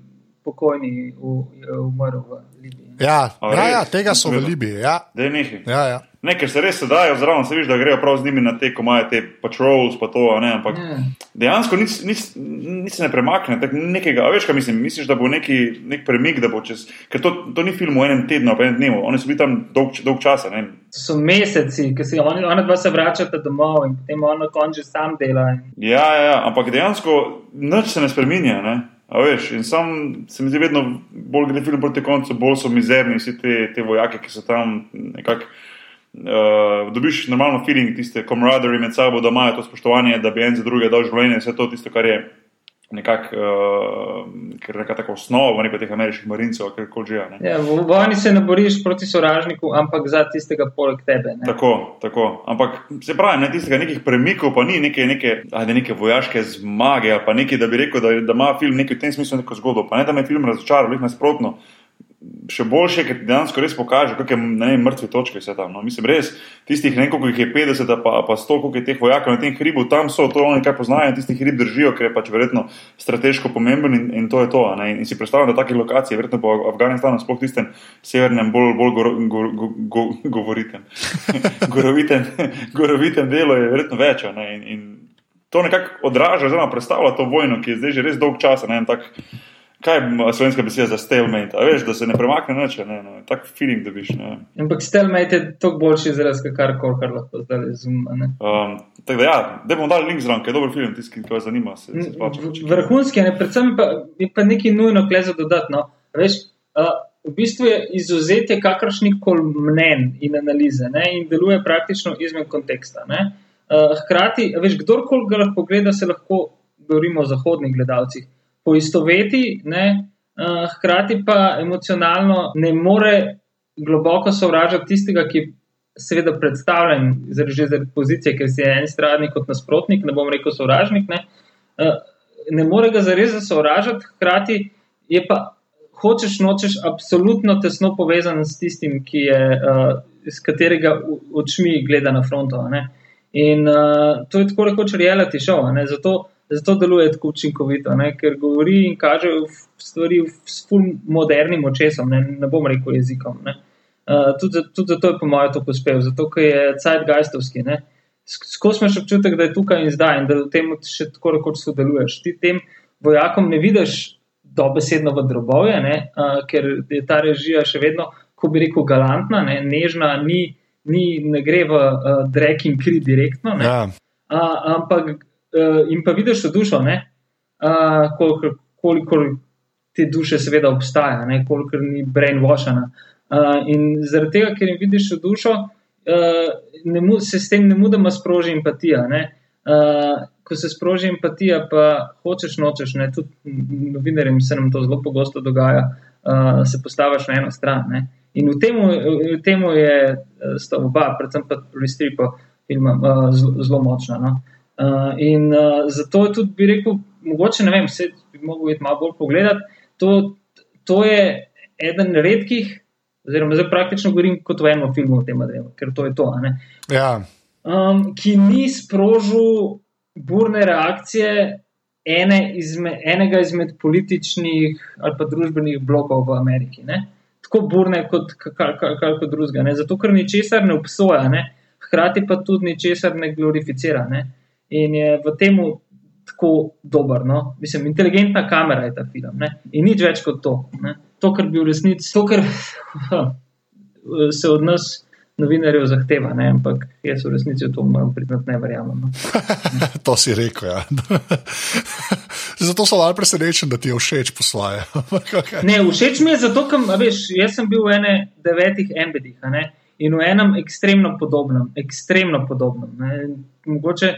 pokojni v- je umrl v Libiji. ja, ja, ja, tega so v. Libiji. Ja, Da je nekaj. ja, ja. Ne, ker se res sedajo zraven, se vidiš, da grejo prav z njimi na te, ko imajo te patrols, pa to, ne, ampak Ja. dejansko nič, nič, nič se ne premakne, tako nekega, a veš, kaj mislim, misliš, da bo neki, nek premik, da bo čez, ker to, to ni film v enem tednu, pa enem dnevu, oni so bili tam dolg, dolg časa, ne. To so meseci, ki se oni, ona dva se vračata domov in potem on na koncu sam dela. In, Ja, ja, ja, ampak dejansko nič se ne spremenja. Ne? A veš, in sam se mi zdi, vedno bolj gre film proti koncu, bolj so mizerni vsi te, te vojaki, ki so tam nekako. Uh, dobiš normalno feeling, tiste camaraderie med sabo, da imajo to spoštovanje, da bi en za drugega dal življenje, vse to tisto, kar je nekako uh, neka taka osnova, nekaj teh ameriških marincev, kar koli že. je, ne. ja, v vojni se ne boriš proti sovražniku, ampak za tistega poleg tebe. Ne. Tako, tako. Ampak se pravi, ne tistega nekih premikov, pa ni neke, neke, ajde, neke vojaške zmage, pa nekaj, da bi rekel, da, da ima film nekaj v tem smislu neko zgodbo. Pa ne, da me film razočaral, veliko nasprotno. Še boljše, ker ti dejansko res pokaže, kako je ne vem, mrtve točke vse tam. No. Mislim, res tistih nekoliko jih je 50, pa, pa 100, koliko je teh vojakov na tem hribu, tam so, to oni kaj poznajo tisti hrib držijo, ker je pač verjetno strateško pomemben in, in to je to. Ne. In, si predstavljam, da takih lokacij, verjetno po Afganistanu, sploh tistem severnem, bolj, bolj goro, go, go, go, govoritem, gorovitem, gorovitem delu je verjetno več. Ne. In, in to nekako odraža, oziroma predstavlja to vojno, ki je zdaj že res dolg čas. Ne, kaj je slovenska beseda za stalemate? A veš, da se ne premakne nič, ne, no, tak feeling dobiš. Ne. Ampak stelmate je toliko boljši izraz, kot karkoli, kar lahko zdaj razumem. Um, tako da, ja, da bomo dali link zraven, ker je dober film, tisti, ki vas zanima. Se, se splača. Vrhunski, ne, predvsem pa, je pa nekaj nujno kle za dodatno. Veš, uh, v bistvu je izuzetje kakršnih koli mnen in analize ne, in deluje praktično izven konteksta. Ne. Uh, hkrati, veš, kdorkoli ga lahko gleda, se lahko, govorimo o zahodnih gledalcih, poistoveti, ne, uh, hkrati pa emocionalno ne more globoko sovražati tistega, ki je seveda predstavljen že zaradi pozicije, ker si je en strani kot nasprotnik, ne bom rekel sovražnik. Ne, uh, ne more ga zares zasovražati, hkrati je pa hočeš, nočeš, absolutno tesno povezan s tistim, ki je, uh, z katerega u- očmi gleda na fronto. ne. In uh, to je tako rekoč reality show, ne. zato, zato deluje tako učinkovito, ne, ker govori in kaže stvari s modernim očesom, ne, ne bom rekel jezikom. Ne. Uh, tudi, tudi zato je po mojem to uspel, zato ker je. Sk- Skozi imaš občutek, da je tukaj in zdaj in da v tem še tako rekoč sodeluješ. Ti tem vojakom ne vidiš dobesedno v drobove, ne, uh, ker je ta režija še vedno, ko bi rekel, galantna, ne, nežna, ni, ni, ne gre v uh, drek in kri direktno. Ne, Ja. uh, ampak uh, in pa vidiš v dušo, ne, uh, koliko, koliko te duše seveda obstaja, ne, koliko ni brainwashana. Uh, in zaradi tega, ker jim vidiš v dušo, uh, ne mu, se s tem ne mudoma sproži empatija. Ne. Uh, ko se sproži empatija, pa hočeš, nočeš, ne, tudi novinarjem se nam to zelo pogosto dogaja, uh, se postaviš na eno stran. Ne. In v tem, v temu je eh, sta oba, predvsem pa Restripo filma, uh, zelo močna. No. Uh, in uh, zato je tudi, bi rekel, mogoče ne vem, vse bi mogel iti malo bolj pogledati. To, to je eden redkih, oziroma zdaj praktično govorim kot v enem filmu o tem, ker to je to. ne. Ja, um, ki ni sprožil burne reakcije ene izme, enega izmed političnih ali pa družbenih blokov v Ameriki. Ne? Tako burne kot kar koli drugega. Zato, ker ničesar ne obsoja, ne? hkrati pa tudi ničesar ne glorificira. Ne? In je v tem tako dober. No? Mislim, inteligentna kamera je ta film. Ne? In nič več kot to. Ne? To, kar bi v resnici, to, kar se od nas novinarjev zahteva, ne? ampak jaz v resnici v to moram priznati, ne verjamem. No. to si rekel. Ja. zato sem malo presenečen, da ti je všeč posloje. ne, všeč mi je zato, ker veš, jaz sem bil v ene devetih embedih in v enem ekstremno podobnem, ekstremno podobnem. Ne? Mogoče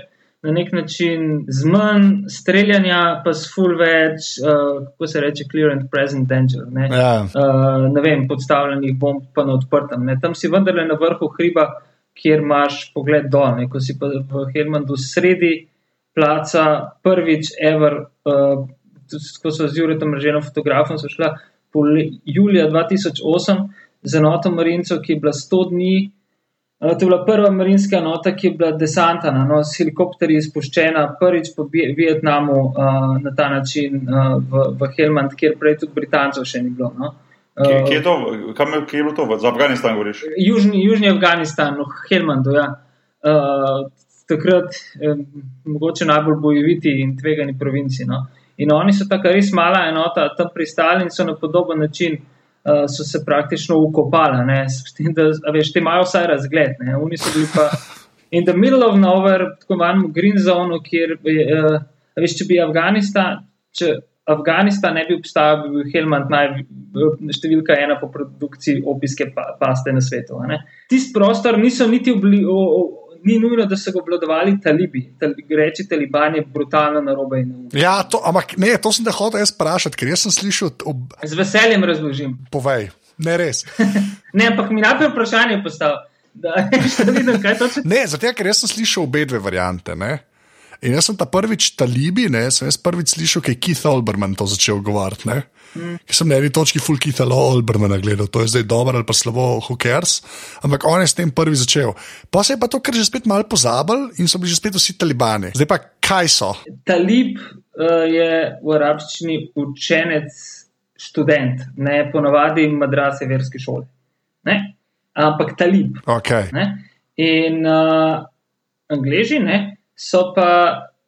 na nek način z manj streljanja, pa s full več, uh, kako se reče, clear and present danger. Ne, Ja. uh, ne vem, podstavljenih bomb pa na odprtem. Ne. Tam si vendarle na vrhu hriba, kjer imaš pogled dol, ne. ko si pa v Helmandu sredi placa, prvič, ever, uh, ko so z Juretom Rženo fotografom, so šla julija 2008 z enoto Marincev, ki je bila 100 dni. Uh, to je bila prva marinska enota, ki je bila desantana, no, s helikopterji izpuščena prvič po Vietnamu uh, na ta način uh, v, v Helmand, kjer prej tudi Britancev še ni bilo. No. Kje, kje je to, kam je, kje je bilo to, za Afganistan govoriš? Južni, Južni Afganistan, v Helmandu. Ja. Uh, takrat eh, mogoče najbolj bojeviti in tvegani provinci. No. In oni so tako res mala enota tam pristali in so na podoben način uh, so se praktično ukopali. ne, S tem, da veš, te imajo vsaj razgled. Ne. Oni so bili pa in the middle of nowhere, tako imenovanem green zonu, kjer je, uh, veš, če bi Afganistan. Če Afganistan ne bi obstajal, bi bil Helmand naj, številka ena po produkciji opijske pa, paste na svetu. Tisti prostor niso niti obli, o, o, ni nujno, da so ga obvladovali talibi. Tal, reči taliban je brutalno narobe in neumno. Ja, to, ampak ne, to sem te hotel jaz vprašati, ker jaz sem slišal, ob, Z veseljem razložim. povej, ne res. Ne, ampak mi najprej vprašanje postavlja. Da, da vidim. Ne, zato ker jaz sem slišal obe dve variante. Ne? In jaz sem ta prvič talibi, ne, sem jaz prvič slišal, kaj je Keith Olbermann to začel govoriti. Ne? Mm. Ker sem na eni točki full Keitha Olbermana gledal, to je zdaj dobro ali pa slabo, who cares. Ampak on je s tem prvi začel. Pa se je pa to kar že spet malo pozabil in so bili že spet vsi talibani. Zdaj pa kaj so? Talib uh, je v arabščini učenec, študent, ne ponovadi madrase verske šole. Ne? Ampak talib. Okay. Ne? In uh, Angleži ne, so pa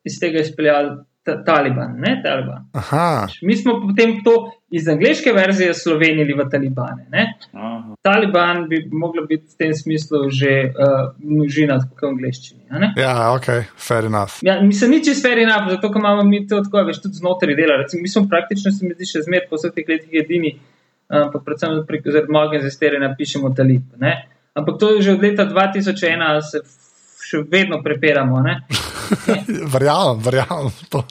iz tega izpeljali ta, Taliban. Ne, Taliban. Aha, Mi smo potem to iz angliške verzije slovenili v Talibane. Ne? Aha. Taliban bi mogla biti v tem smislu že uh, množina, kot v angliščini. a ne? ja, ok, fair enough. Ja, mislim, ni čisto fair enough, zato ker imamo mi to tako, veš, tudi znotraj dela. Recimo, mi smo praktično, se mi zdi, še zmeraj po vseh teh letih edini, uh, pa predvsem prek- zaradi mojega zastiranja pišemo talib. Ne? Ampak to je že od leta 2001, se še vedno prepiramo. Verjamem, verjamem. to.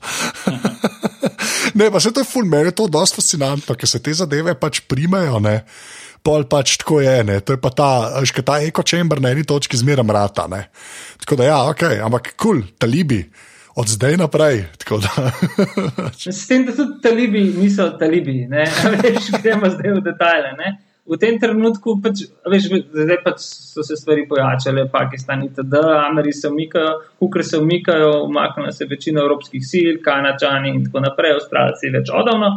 ne, pa se to je ful, meni je to dosta fascinantno, ker se te zadeve pač primejo. Ne. Pol pač tako je, ne. to je pa ta, kaj ta ekočember na eni točki zmeraj mrata. Ne. Tako da, ja, ok, ampak kul, cool, talibi, od zdaj naprej. S tem, da tudi talibi niso talibi, ne? Veš, gremo zdaj v detajle. Ne? V tem trenutku, pač, veš, zdaj pač so se stvari pojačale, Pakistan itd., Ameri se umikajo, Kukre se umikajo, umaknila se večina evropskih sil, Kanačani in tako naprej, Avstralci več odavno.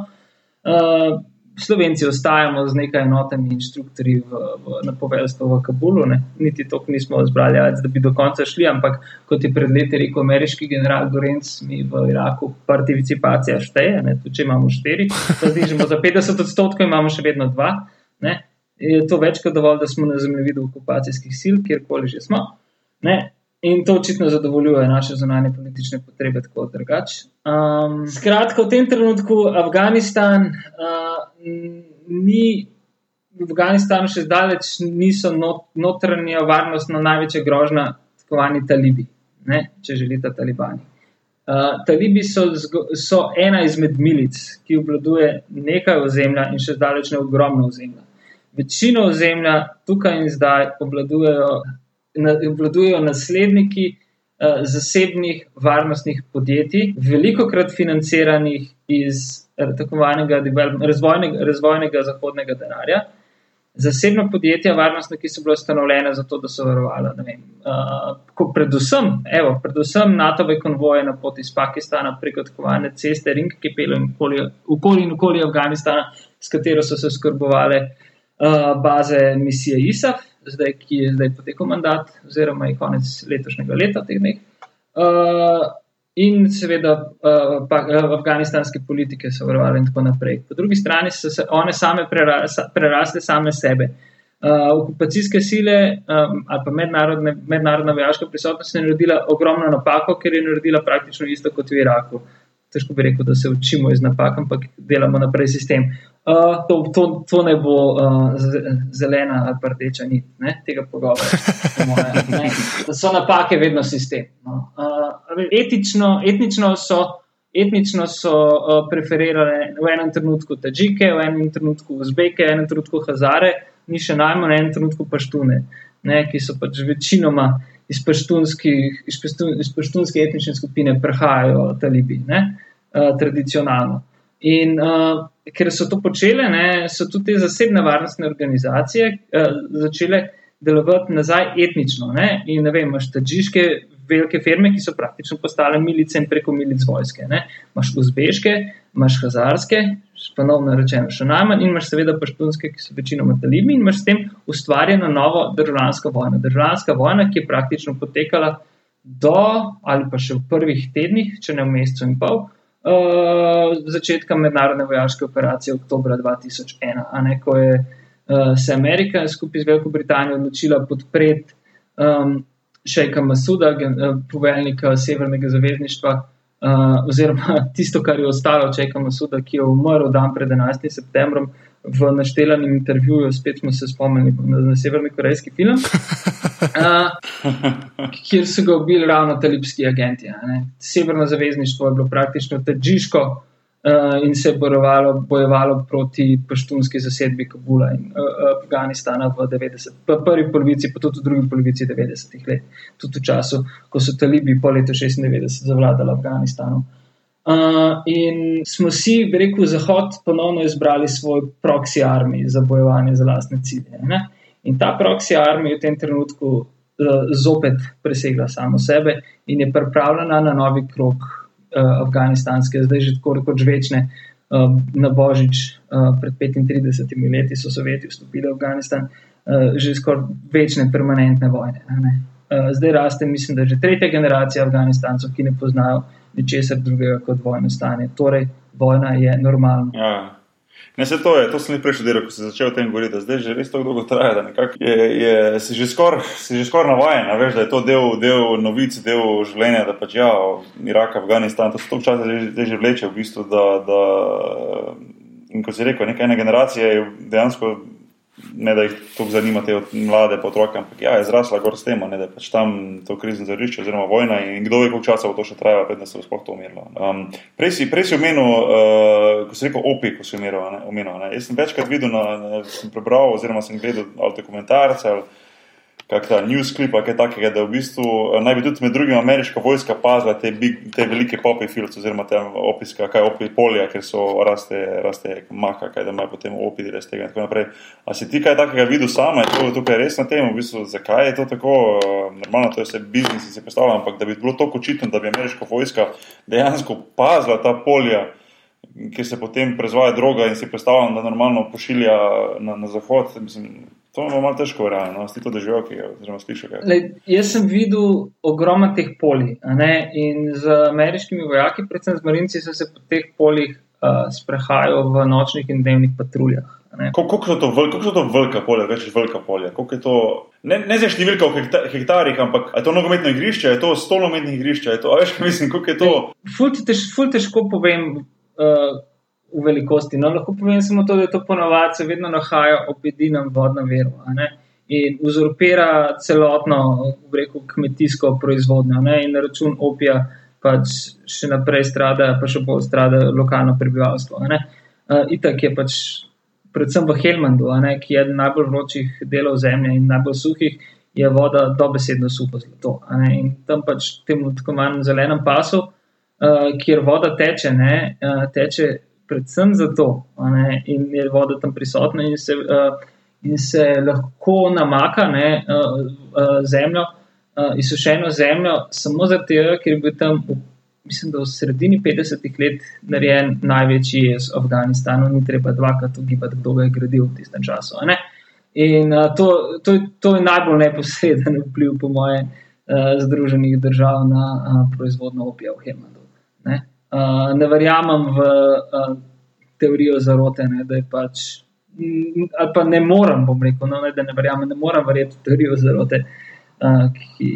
Uh, Slovenci ostajamo z nekaj enotami inštruktorji v, v, na poveljstvu v Kabulu. Ne? Niti to nismo zbrali, jajc, da bi do konca šli, ampak kot je pred leti rekel ameriški general Gorenc, mi v Iraku participacija šteje. Tudi če imamo štiri, da znižamo za 50 odstotkov, imamo še vedno dva. Ne? Je to več kot dovolj, da smo na zemljevidu okupacijskih sil, kjerkoli že smo. Ne? In to očitno zadovoljuje naše zunanje politične potrebe, tako ali drugače. Um, skratka, v tem trenutku Afganistan uh, ni. V Afganistanu še zdaleč niso not, notranja varnostna največja grožnja, tako imenovani talibi, ne, če želite talibani. Uh, talibi so, so ena izmed milic, ki obvladuje nekaj ozemlja in še zdaleč ne ogromno ozemlja. Večino ozemlja tukaj in zdaj obvladujejo, na, obvladujejo nasledniki uh, zasebnih varnostnih podjetij, veliko krat financiranih iz tako imenovanega razvojnega, razvojnega zahodnega denarja. Zasebna podjetja, varnostna, ki so bile ustanovljene zato, da so varovala. Uh, predvsem, evo, predvsem NATO-ve konvoje na poti iz Pakistana preko imenovane ceste Ring, ki peljejo okoli in okoli Afganistana, s katero so se skrbovale uh, baze misije ISAF, zdaj, ki je zdaj potekel mandat, oziroma je konec letošnjega leta teh dneh. Uh, in seveda uh, pa, uh, afganistanske politike so varovali in tako naprej. Po drugi strani so se one same prerasle, prerasle same sebe. Uh, okupacijske sile um, ali pa mednarodne, mednarodna vojaška prisotnost je naredila ogromno napako, ker je naredila praktično isto kot v Iraku. Težko bi rekel, da se učimo iz napak, ampak delamo naprej sistem. Uh, to, to, to ne bo uh, zelena ali rdeča nit ne, tega pogovora. So napake vedno sistem. No. Uh, etično, etnično so, etnično so uh, preferirale v enem trenutku Tadžike, v enem trenutku Uzbeke, v enem trenutku Hazare, ni še najmanj v enem trenutku Paštune, ne, ki so pač večinoma iz paštunskih, iz paštunske etnične skupine prihajajo talibi, ne, uh, tradicionalno. In uh, ker so to počele, ne, so tudi te zasebne varnostne organizacije uh, začele delovati nazaj etnično. Ne. In ne vem, imaš tačiške velike firme, ki so praktično postale milice in preko milic vojske. Ne. Imaš uzbeške, imaš hazarske, ponovno rečeno, še najmanj, in imaš seveda paštunske, ki so večinoma talibi, in imaš s tem ustvarjeno novo državljansko vojno. Državljanska vojna, ki je praktično potekala do ali pa še v prvih tednih, če ne v mesecu in pol. Uh, začetka mednarodne vojaške operacije oktober 2001, ne, ko je uh, se Amerika skupaj z Veliko Britanijo odločila podpreti um, Šejka Masuda, uh, poveljnika Severnega zavezništva, uh, oziroma tisto, kar je ostalo od Šejka Masuda, ki je umrl dan pred 11. septembrom v naštelanem intervjuju, spet smo se spomnili na, na severni korejski film, uh, kjer so ga ubili ravno talibski agenti. Severno zavezništvo je bilo praktično težiško uh, in se je borovalo, bojevalo proti paštunski zasedbi Kabula in uh, Afganistana v 90, prvi polovici, pa tudi v drugi polovici 90-ih let, tudi v času, ko so talibi po letu 96 zavladali Afganistanu. Uh, in smo si, bi rekel, Zahod ponovno izbrali svoj proxy army za bojevanje za lastne cilje. Ne? In ta proxy army v tem trenutku uh, zopet presegla samo sebe in je pripravljena na novi krok uh, afganistanske, zdaj že tako rekoč večne. Uh, na Božič uh, pred 35 leti so Sovjeti vstopili v Afganistan, uh, že skoraj večne permanentne vojne. Uh, zdaj raste, mislim, da že tretja generacija Afganistancev, ki ne poznajo ničesar drugega kot vojno stanje. Torej, vojna je normalna. Ja. Ne, se to je, to sem prej študiral, ko sem začel o tem govoriti, zdaj že res tako dolgo traja, da je, je, si že skoraj skor navajen, veš, da je to del, del novic, del življenja, da pač ja, Irak, Afganistan, to se to včasih zdaj že vleče v bistvu, da, da in kot si rekel, neka ena generacija je dejansko ne da jih to zanima, te mlade otroke, ampak ja, je zrasla gor s tem, ne, da je pač tam to krizno zarišče, oziroma vojna in kdo ve, koliko časa bo to še trajalo, predtem se bo sploh to umirilo. Um, prej si, prej si omenil, uh, ko si rekel opi, ko si omenil. Jaz sem večkrat videl, na, na, sem prebral, oziroma sem gledal ali dokumentarce. Ali, kak ta news clip, kaj takega, da v bistvu eh, naj bi tudi med drugim ameriška vojska pazila te, big, te velike popi filce, oziroma te opiske, kaj opi polja, ker so raste, raste maka, kaj da imajo potem opi res tega in tako naprej. A si ti kaj takega videl sama, je to tukaj res na tem, v bistvu, zakaj je to tako, eh, normalno to je vse biznis, si predstavljam, ampak da bi bilo to očitno, da bi ameriška vojska dejansko pazila ta polja, ki se potem prezvaja droga in si predstavljam, da normalno pošilja na, na zahod. Mislim, To je malo težko, realno, si to doživel, ki je zelo slišal. Jaz sem videl ogromno teh polij in z ameriškimi vojaki, predvsem z marinci, so se po teh poljih uh, sprehajali v nočnih in dnevnih patruljah. Kako so to, to velika polja, več velika polja? To, ne ne za številka v hektarjih, ampak je to nogometno igrišče, je to stolometno igrišče. To, veš, mislim, kako je to? Ful, tež, ful težko povem. Uh, v velikosti. No, lahko povem samo to, da to ponovadi se vedno nahaja ob edinem vodnem veru in uzurpira celotno, rekel, kmetijsko proizvodnjo ne? in na račun opija pač še naprej strada, pa še bolj strada lokalno prebivalstvo. Uh, itak je pač predvsem v Helmandu, ki je eden najbolj vročih delov zemlje in najbolj suhih, je voda dobesedno suho zlato. a ne. In tam pač temu tako manj zelenem pasu, uh, kjer voda teče, ne, uh, teče predvsem zato, ne, in je voda tam prisotna in se, uh, in se lahko namaka ne, uh, uh, zemljo, uh, izsušeno zemljo, samo zato, ker je bil tam, v, mislim, da v sredini 50-ih let narejen največji jez v Afganistanu, ni treba dvakrat ugibati, kdo ga je gradil v tistem času. ne. In uh, to, to, to je najbolj neposreden vpliv, po moje, uh, Združenih držav na uh, proizvodno opija v Hemadu. Ne, uh, ne verjamem v uh, teorijo zarote, ne, da je pač. Ali pa ne morem, bom rekel, no, ne, da ne verjamem, ne morem verjeti v teorijo zarote, uh, ki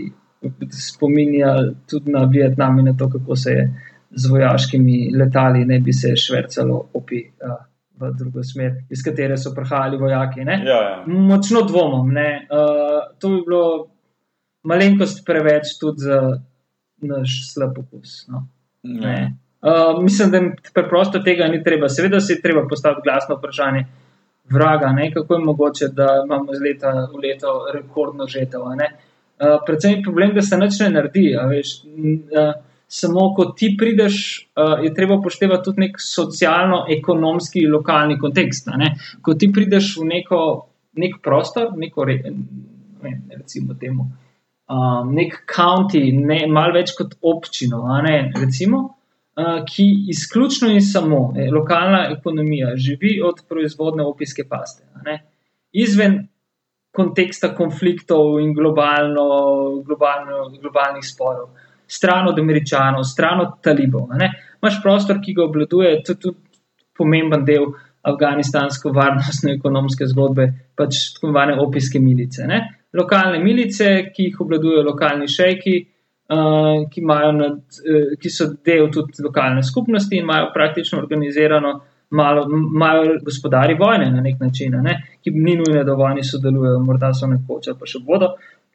spominja tudi na Vietnam in na to, kako se je z vojaškimi letali ne bi se švrcalo opi uh, v drugo smer, iz katere so prihajali vojaki. Ne. Ja, ja. Močno dvomim. ne. Uh, to bi bilo malenkost preveč tudi za naš slab okus. No. ja. Ne. Uh, mislim, da preprosto tega ni treba. Seveda se je treba postaviti glasno vprašanje vraga, ne? kako je mogoče, da imamo iz leta v leto rekordno žetev. Uh, predvsem je problem, da se nič ne naredi. Veš, uh, samo ko ti prideš, uh, je treba upoštevati tudi nek socialno-ekonomski lokalni kontekst. Ko ti prideš v neko, nek prostor, neko, re, ne, recimo temu, um, nek county, ne, malo več kot občino, ne, recimo, ki izključno in samo eh, lokalna ekonomija živi od proizvodne opijske paste. ne. Izven konteksta konfliktov in globalno, globalno, globalnih sporov, stran od američanov, stran od talibov. ne. Imaš prostor, ki ga obvladuje, to je tudi pomemben del afganistansko-varnostno-ekonomske zgodbe, pač tako imenovane opijske milice. Ne. Lokalne milice, ki jih obvladujejo lokalni šejki, uh, ki, nad, uh, ki so del tudi lokalne skupnosti in imajo praktično organizirano. Malo, imajo gospodari vojne na nek način, ne? ki ni nujno, da vojni sodelujejo, morda so nekoč ali pa še bodo,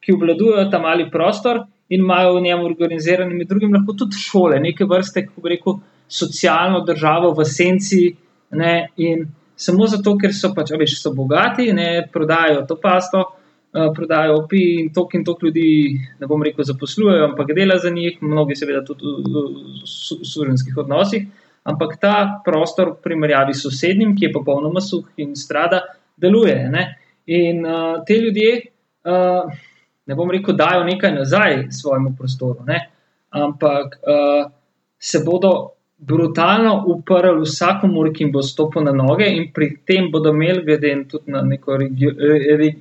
ki obvladujejo ta mali prostor in imajo v njem organizirane med drugim lahko tudi šole, neke vrste, kako bi rekel, socialno državo v senci. Ne? In samo zato, ker so pač, veš, so bogati, ne prodajajo to pasto, uh, prodajajo opi in tok in tok ljudi, ne bom rekel, zaposlujejo, ampak dela za njih, mnogi seveda tudi v, v su- suženskih odnosih. Ampak ta prostor, v primerjavi s sosednjim, ki je popolnoma suh in strada, deluje. Ne? In uh, te ljudje, uh, ne bom rekel, dajo nekaj nazaj svojemu prostoru, ne? ampak uh, se bodo brutalno uprli vsakomur, ki jim bo stopil na noge, in pri tem bodo imeli, glede tudi na neko regio, re,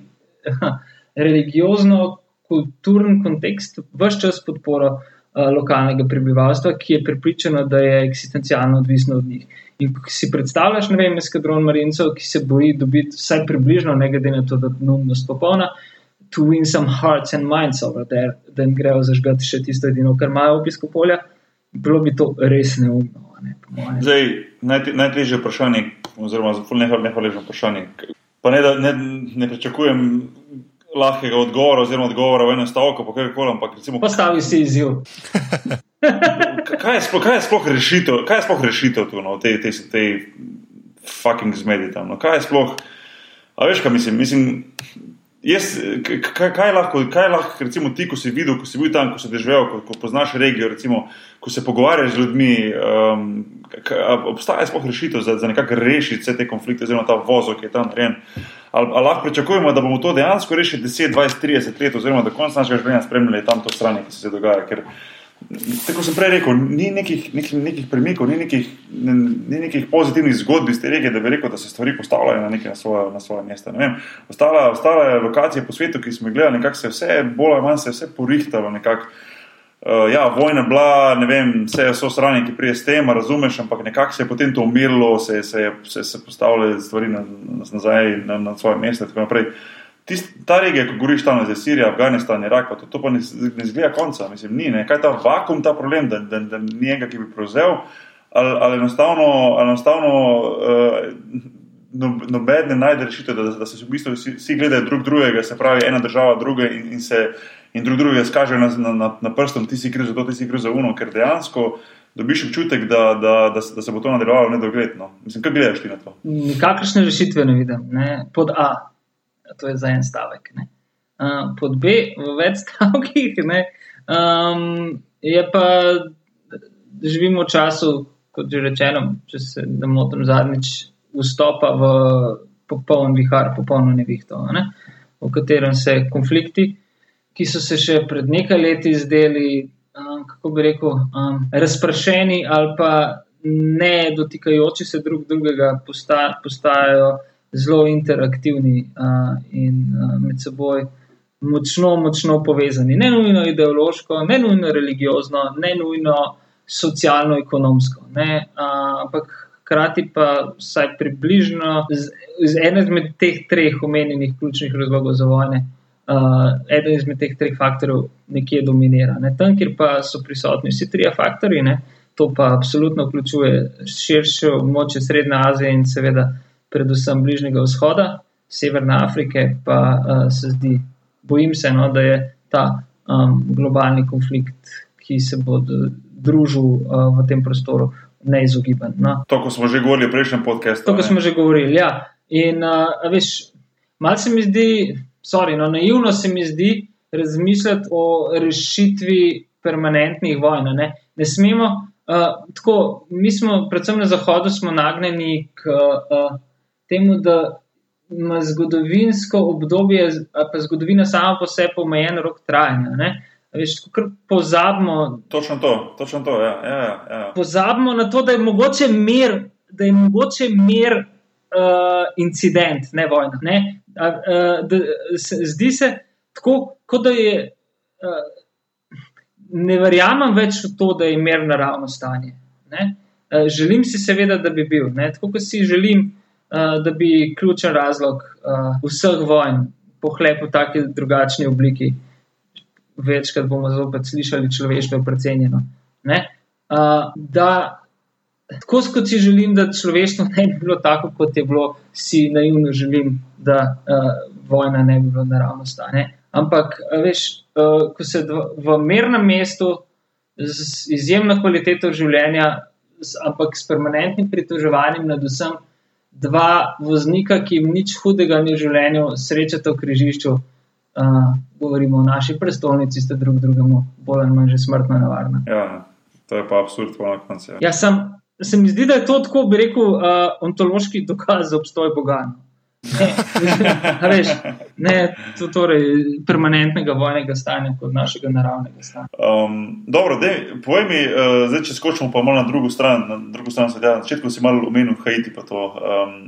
re, religiozno, kulturni kontekst, vse čas podporo uh, lokalnega prebivalstva, ki je pripričano, da je eksistencialno odvisno od njih. In ko si predstavljaš, ne vem, eskadron marincev, ki se bori dobiti vsaj približno, ne glede na to, da je nujnost popolna, to win some hearts and minds over there, da jim grejo zažgati še tisto edino, kar imajo opisko polja, bilo bi to res neumno. Ne. Zdaj, najte, najtežje vprašanje, oziroma zelo nehvaležno vprašanje. Pa ne, da ne, ne pričakujem lahkega odgovora, oziroma odgovora v enem stavku, pa kaj koli, ampak recimo, Postavi si izziv. kaj je sploh, kaj je sploh rešitev, kaj je sploh rešitev tu, no, v tej, tej, tej fucking zmedi tam. No, kaj je sploh, a veš, kaj mislim, mislim. Jaz, kaj, kaj, lahko, kaj lahko, recimo, ti, ko si videl, ko si bil tam, ko si živel, ko, ko poznaš regijo, recimo, ko se pogovarjaš z ljudmi, um, obstaja sploh rešitev za, za nekako rešiti vse te konflikte, oziroma ta vozo, ki je tam narejen. Ali, ali lahko pričakujemo, da bomo to dejansko rešili 10, 20, 30 let, oziroma da konec našega življenja spremljali tam to stran, ki se dogaja. Ker, tako sem prej rekel, ni nekih, nekih, nekih premikov, ni nekih, ne, ni nekih pozitivnih zgodb iz te regije, da bi rekel, da se stvari postavljajo na, na, svoje, na svoje mesta. Vem, Ostala, ostale lokacije po svetu, ki smo jih gledali, nekako se je vse, bolj ali manj se je vse porihtalo. Nekako, Uh, ja, vojna je bila, ne vem, vse so strani, ki prije s tem, razumeš, ampak nekako se je potem to umirilo, se, se je se, se postavile stvari na, na, nazaj na, na svoje mesto in tako naprej. Tist, ta regija, ko govoriš tam za Sirijo, Afganistan, Irak, pa to, to pa ne, ne zgleda konca, mislim, ni, ne. kaj je ta vakum, ta problem, da, da, da ni enega, ki bi prevzel, ali, ali enostavno, ali enostavno uh, no, noben ne najde rešitev, da, da se v bistvu vsi, vsi gledajo drug drugega, se pravi ena država druge in, in se in drug drugega skažejo na, na, na, na prstom, ti si kriv za to, ti si kriv za uno, ker dejansko dobiš občutek, da, da, da, da se bo to nadaljevalo nedogledno. Mislim, kaj gledaš ti na to? Nikakršne rešitve ne vidim. Ne? Pod A, to je za en stavek. Ne? uh, pod B v več stavkih. Um, je pa, živimo v času, kot že rečeno, če se ne motim, zadnjič vstopa v popoln vihar, popolno nevihto, ne? v katerem se konflikti, ki so se še pred nekaj leti zdeli, um, kako bi rekel, um, razprašeni ali pa ne dotikajoči se drug drugega, posta, postajajo zelo interaktivni uh, in uh, med seboj močno, močno povezani. Ne nujno ideološko, ne nujno religiozno, ne nujno socialno-ekonomsko, uh, ampak hkrati pa vsaj približno z, z enem izmed teh treh omenjenih ključnih razlogov za vojne. Uh, eden izmed teh treh faktorjev nekje dominira. Ne. Tam, kjer pa so prisotni vsi trije faktori, ne, to pa absolutno vključuje širše območje Srednje Azije in seveda predvsem Bližnjega vzhoda, Severne Afrike, pa uh, se zdi, bojim se, no, da je ta um, globalni konflikt, ki se bo družil uh, v tem prostoru, neizogiben. No. To, ko smo že govorili v prejšnjem podkastu. To, ko smo že govorili. Ja. In, uh, veš, malce se mi zdi, sorry, no, naivno se mi zdi razmišljati o rešitvi permanentnih vojn. Ne, ne smemo. Uh, tako, mi smo, predvsem na Zahodu, nagnjeni k uh, temu, da ima zgodovinsko obdobje, pa zgodovina sama po sebi omejen rok trajanja. Uh, Veš, kar pozabimo. Točno to, točno to. Ja, ja, ja. Pozabimo na to, da je mogoče mir, da je mogoče mir uh, incident, ne vojna. Ne? A, uh, da, se, zdi se tako, kot da je. Uh, ne verjamem več v to, da je mir naravno stanje. Ne? Uh, želim si seveda, da bi bil. Ne? Tako kot si želim, da bi ključen razlog uh, vseh vojn pohlep v taki drugačni obliki večkrat bomo zopet slišali človeštvo precenjeno. Uh, da, tako kot si želim, da človeštvo ne bi bilo tako, kot je bilo, si naivno želim, da uh, vojna ne bi bila naravno stanje. Ampak, veš, uh, ko se v mirnem mestu z izjemno kvaliteto življenja, z, ampak s permanentnim pritoževanjem nad vsem, dva voznika, ki jim nič hudega ni v življenju, srečata v križišču uh, govorimo o naši prestolnici, sta drug drugemu bolj ali manj že smrtno nevarna. Ja, to je pa absurd, po koncu. Ja, ja sem, se mi zdi, da je to tako, bi rekel, uh, ontološki dokaz za obstoj Boga. Ne, veš, ne to torej permanentnega vojnega stanja kot našega naravnega stanja. Um, dobro, dej, povej mi, uh, zdaj, če skočimo pa malo na drugo stran, na drugo stran sveta. Na začetku si malo omenil Haiti, to. Um,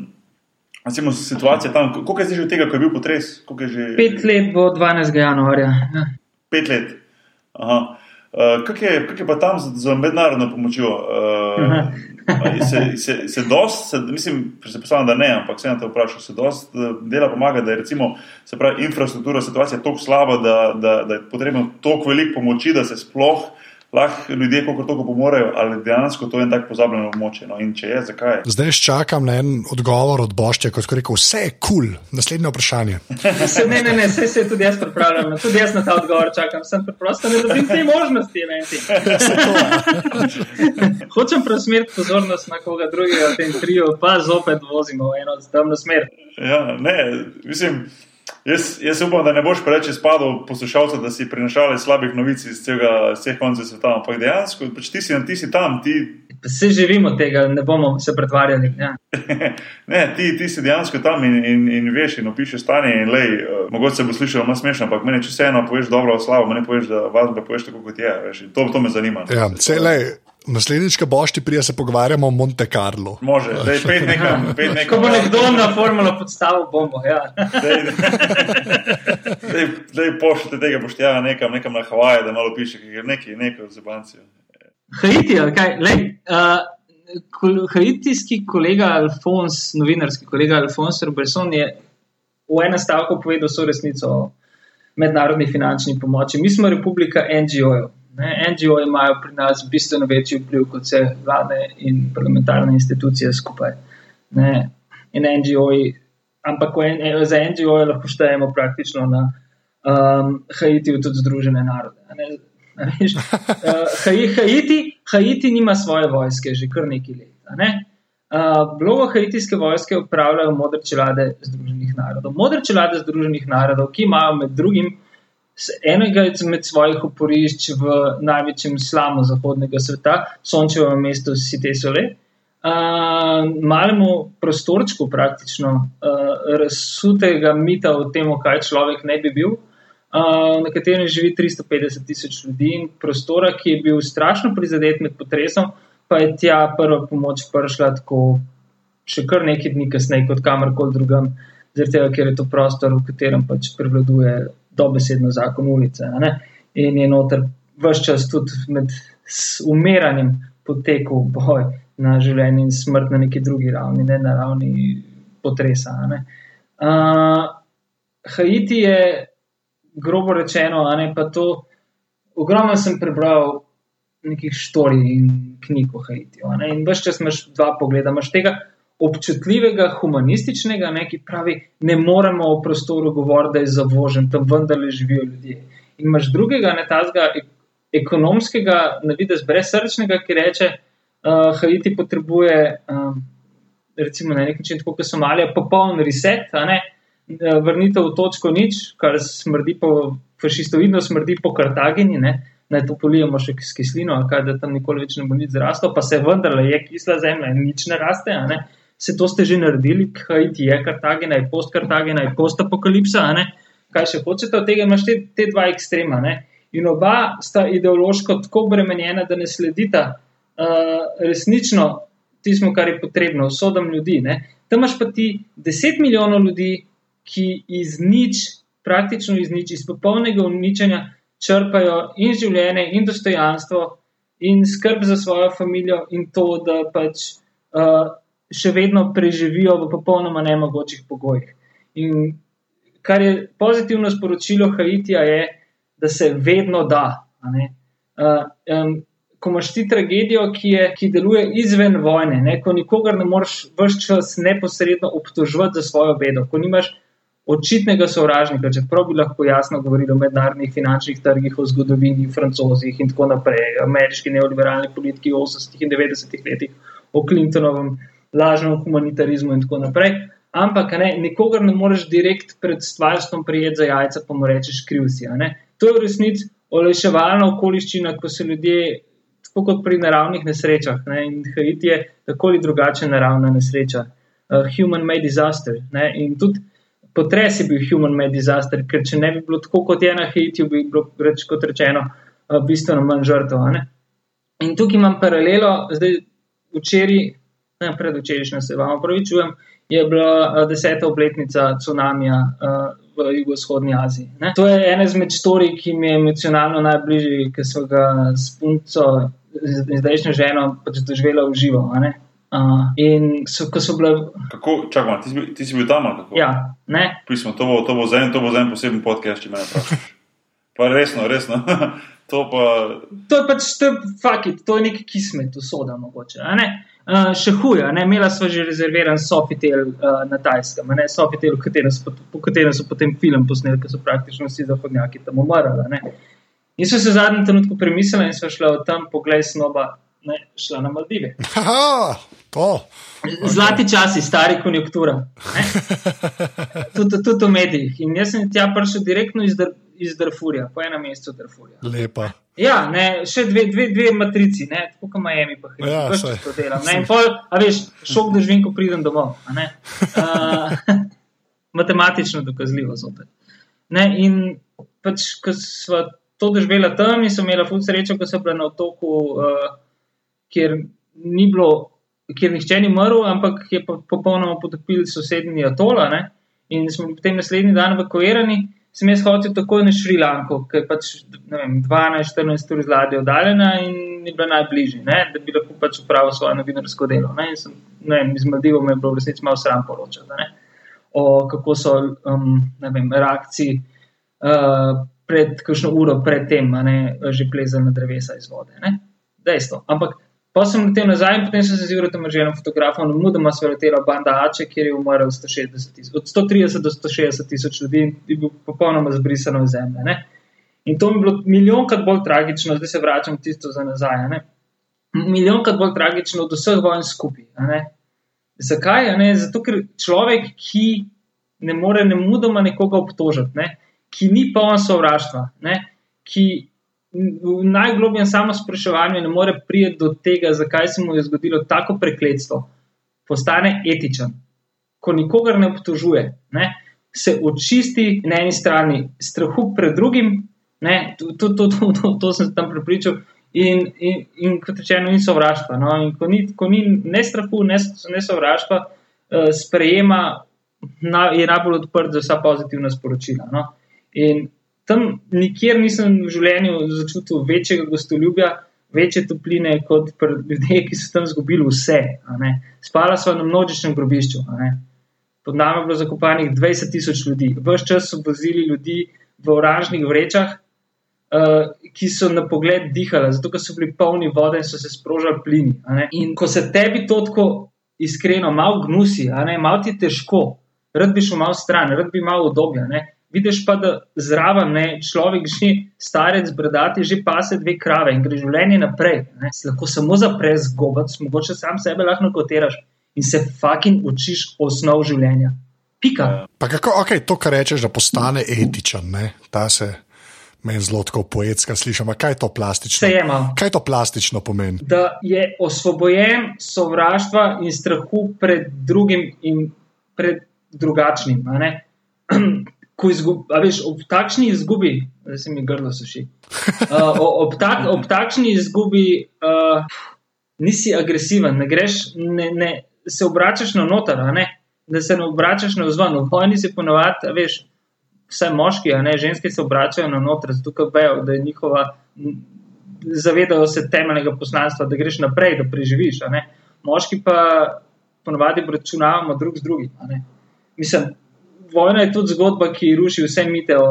Recimo, situacija tam, koliko je že od tega, ko je bil potres? Je že... Pet let bo 12. januarja. Ja. Pet let. Uh, Kaj je, kak je pa tam z, z mednarodno pomočjo? Uh, se, se, se dost, se, mislim, predstavljam, da ne, ampak se na to vprašam, se dost dela pomaga, da je recimo, se pravi, infrastruktura, situacija tako slaba, da, da, da je potrebno toliko velik pomoči, da se sploh uh, lahko ljudje kako toliko pomorejo, ali dejansko to je en tak pozabljen območje. No? In če je, zakaj? Zdaj čakam na en odgovor od Bošča, kot je rekel, vse je kul, cool. naslednje vprašanje. se, ne, ne, ne, vse se tudi jaz pripravljam, no, tudi jaz na ta odgovor čakam, sem preprosto ne dobim te možnosti. Hočem preusmeriti pozornost na koga drugega v tem triju, pa zopet vozimo v eno temno smer. Ja, ne, mislim. Jaz, jaz upam, da ne boš preveč spadal poslušalcev, da si prinašal slabih novic iz vseh koncev sveta. Ampak dejansko, pač ti, si, ti si tam. Ti... Se živimo tega, ne bomo se pretvarjali. Ja. ne, ti, ti si dejansko tam in, in, in veš, in opišuješ stanje. In, lej, uh, mogoče se bo slišalo malo smešno, ampak meni, če vseeno poveš dobro o slavu, meni poveš, da vas da poveš tako, kot je. Veš, to, to me zanima. Ja, celej. Naslednjič, ko boš ti prija, se pogovarjamo o Monte Carlo. Može, da je pet nekam. Ko bo nekdo na formulo podstavil bombo. Ja. Zdaj pošljite tega poštjana nekam, nekam na Havaje, da malo piše, ker je nekaj v Zebanciju. Haiti, kaj? Lej, uh, haitijski kolega Alfons, novinarski kolega Alfons Robertson je v enem stavku povedal so resnico o mednarodni finančni pomoči. Mi smo republika NGO-jev. NGO imajo pri nas bistveno večji vpliv kot vse vlade in parlamentarne institucije skupaj. Ne? In NGO, ampak za NGO lahko štejemo praktično na um, Haitiju tudi Združene narode. Uh, Haiti, Haiti nima svoje vojske že kar nekaj let. Ne? Uh, Vlogo haitijske vojske upravljajo modre čelade Združenih narodov. Modre čelade Združenih narodov, ki imajo med drugim enega izmed svojih oporišč v največjem slamu zahodnega sveta, sončevem mestu Site Sole, uh, malemu prostorčku praktično uh, razsutega mita o tem, kaj človek ne bi bil. Uh, na katerem živi 350 tisoč ljudi in prostora, ki je bil strašno prizadet med potresom, pa je tja prva pomoč prišla tako še kar nekaj dni kasneje kot kamorkoli drugam, zaradi tega, ker je to prostor, v katerem pač prevladuje dobesedno zakon ulice. In je noter vse čas tudi med umiranjem potekal boj na življenje in smrt na neki drugi ravni, ne na ravni potresa. Uh, Haiti je, grobo rečeno, pa to. Ogromno sem prebral nekih štorij in knjig o Haitiju. In vse čas imaš dva pogleda. Imaš tega občutljivega, humanističnega, ne, ki pravi, ne moremo v prostoru govoriti, da je zavožen, tam vendarle živijo ljudje. In imaš drugega, ne tazga ekonomskega, na vides brezsrčnega, ki reče, da uh, Haiti potrebuje, um, recimo na nek način, tako kot Somalija, popoln reset, vrnitev v točko nič, kar smrdi po fašistoidno, smrdi po Kartagini. Ne, naj to polijemo še s kislino, kaj, da tam nikoli več ne bo nič zraslo, pa se vendarle je kisla zemlja in nič ne raste. Ne? Se to ste že naredili, kaj ti je Kartagena, je post-Kartagena, je post-apokalipsa. Kaj še hočete od tega, imaš te, te dva ekstrema. Ne? In oba sta ideološko tako bremenjena, da ne sledita uh, resnično tistemu, kar je potrebno, sodom ljudi. Ne? Tam imaš pa ti deset milijonov ljudi, ki iz nič, praktično iz nič, iz popolnega uničenja, črpajo in življenje, in dostojanstvo, in skrb za svojo družino, in to, da pač uh, še vedno preživijo v popolnoma nemogočih pogojih. In kar je pozitivno sporočilo Haitija, je, da se vedno da. Uh, um, ko imaš ti tragedijo, ki, je, ki deluje izven vojne, ne? ko nikogar ne moreš vse čas neposredno obtoževati za svojo bedo, ko nimaš očitnega sovražnika, čeprav bi lahko jasno govorili o mednarodnih finančnih trgih, o zgodovini, francozih in tako naprej, ameriški neoliberalni politiki v 80-ih in 90-ih letih, o Clintonovem lažnem humanitarizmu in tako naprej. Ampak ne, nikogar ne moreš direkt pred stvarstvom prijeti za jajca, pa mu rečeš krivci. To je v resnici olajševalna okoliščina, ko se ljudje, tako kot pri naravnih nesrečah, ne, in Haiti je tako ali drugače naravna nesreča, uh, human made disaster. Ne, in tudi potres je bil human made disaster, ker če ne bi bilo tako kot je na Haitiju, bi bilo, reč, kot rečeno, eh, bistveno manj žrtev. In tukaj imam paralelo, zdaj včeraj, ne predvčerajšnjo se vam opravičujem, je bila eh, deseta obletnica tsunamija uh, v jugovzhodni Aziji. Ne? To je ena izmed storij, ki mi je emocionalno najbližji, ker so ga s punco, zdajšnjo ženo, pač doživela v živo. Uh, in so, ko so bile. Kako, čakaj, ti, ti si bil tam? Ja, ne. Pismo, to bo, to bo za en, to bo za en poseben podcast, če me vprašaš. Pa resno, resno. to, pa... to je pač, to je fakit, to je neki kismet, usoda mogoče. Uh, še huje, imela smo že rezerviran Sofitel uh, na Tajskem, Sofitel, po katerem so potem film posneli, ker so praktično vsi zahodnjaki tam umrli. In so se v zadnjem trenutku premislili in so šli od tam pogled snoba ne, šla na Maldive. Aha, Zlati časi, stari konjunktura. Tudi, tudi v medijih. In jaz sem tja prišel direktno iz, iz Darfurja, po enem mestu Darfurja. Lepa. Ja, ne, še dve, dve, dve matrici, tako kot Miami, pa tudi ja, to delam. Ne, in pol, a veš, šok, da živim, ko pridem domov. Uh, matematično dokazljivo zopet. Ne, in pač, ko smo to doživeli tam, in so imeli ful srečo, ko so bili na otoku. Uh, kjer ni bilo, kjer nihče ni umrl, ampak je pa popolnoma potopil sosednji atola. Ne? In smo potem naslednji dan v Kojerani, sem jaz hodil takoj na Šrilanko, ki je pač 12-14 ur z ladjo oddaljena in ni bila najbližji, ne? da bi lahko pač upravil svoje novinarsko delo. Ne? In sem, ne vem, iz Maldivo me je bilo v resnici malo sram poročati, o kako so um, vem, reakcije. Uh, Pred kakšno uro predtem, že plezali na drevesa iz vode. Ne? Dejstvo. Ampak Pa sem letel nazaj in potem sem se zjutraj tam že na fotografiju, no, mudoma so letela banda Ače, kjer je umrl 160 tisoč, od 130 do 160 tisoč ljudi in je bil popolnoma zbrisano iz zemlje. Ne? In to mi je bilo milijonkrat bolj tragično, zdaj se vračam tisto za nazaj. Ne? Milijonkrat bolj tragično od vseh vojn skupaj. Zakaj? Ne? Zato, ker človek, ki ne more ne mudoma nekoga obtožiti, ne? ki ni poln sovraštva, ne? ki v najglobjem samospraševanju ne more priti do tega, zakaj se mu je zgodilo tako prekletstvo, postane etičen. Ko nikogar ne obtožuje, ne? se očisti na eni strani strahu pred drugim, ne? To, to, to, to, to, sem tam prepričal. In, in, in kot rečeno, ni sovraštva. No? In ko, ni, ko ni ne strahu, ne, ne sovraštva, uh, sprejema, na, je najbolj odprt za vsa pozitivna sporočila. No? In tam nikjer nisem v življenju začutil večjega gostoljubja, večje topline kot pri ljudeh, ki so tam izgubili vse. Spala sva na množičnem grobišču. Pod nami je bilo zakopanih 20 tisoč ljudi. Ves čas so vozili ljudi v oranžnih vrečah, uh, ki so na pogled dihali, zato ker so bili polni vode in so se sprožili plini. In ko se tebi to tako iskreno, malo gnusi, malo ti je težko, rad bi šel malo stran, rad bi malo udobja. Vidiš pa, da zraven ne, človek že starec, bradati, že pase dve krave in gre življenje naprej. Ne. Se lahko samo zapreš gobac, mogoče sam sebe lahko nakotiraš in se fucking učiš osnov življenja. Pika. Pa kako, ok, to, kar rečeš, da postane etičen, ne? ta se meni zelo tako poetska sliši. ampak Kaj je to plastično? Se je malo. Kaj to plastično pomeni? da je osvobojen sovraštva in strahu pred drugim in pred drugačnim. Ko izgub, veš, ob takšni izgubi, da se mi grlo suši, uh, ob, tak, ob takšni izgubi uh, nisi agresiven, ne greš, ne, ne, se obračaš na noter, da se ne obračaš na vzven. V vojni se ponovadi, veš, vse moški, a ne ženske se obračajo na noter, zato ker vejo, da je njihova, zavedajo se temeljnega poslanstva, da greš naprej, da preživiš. Moški pa ponovadi računavamo drug z drugim. Mislim, vojna je tudi zgodba, ki ruši vse mite o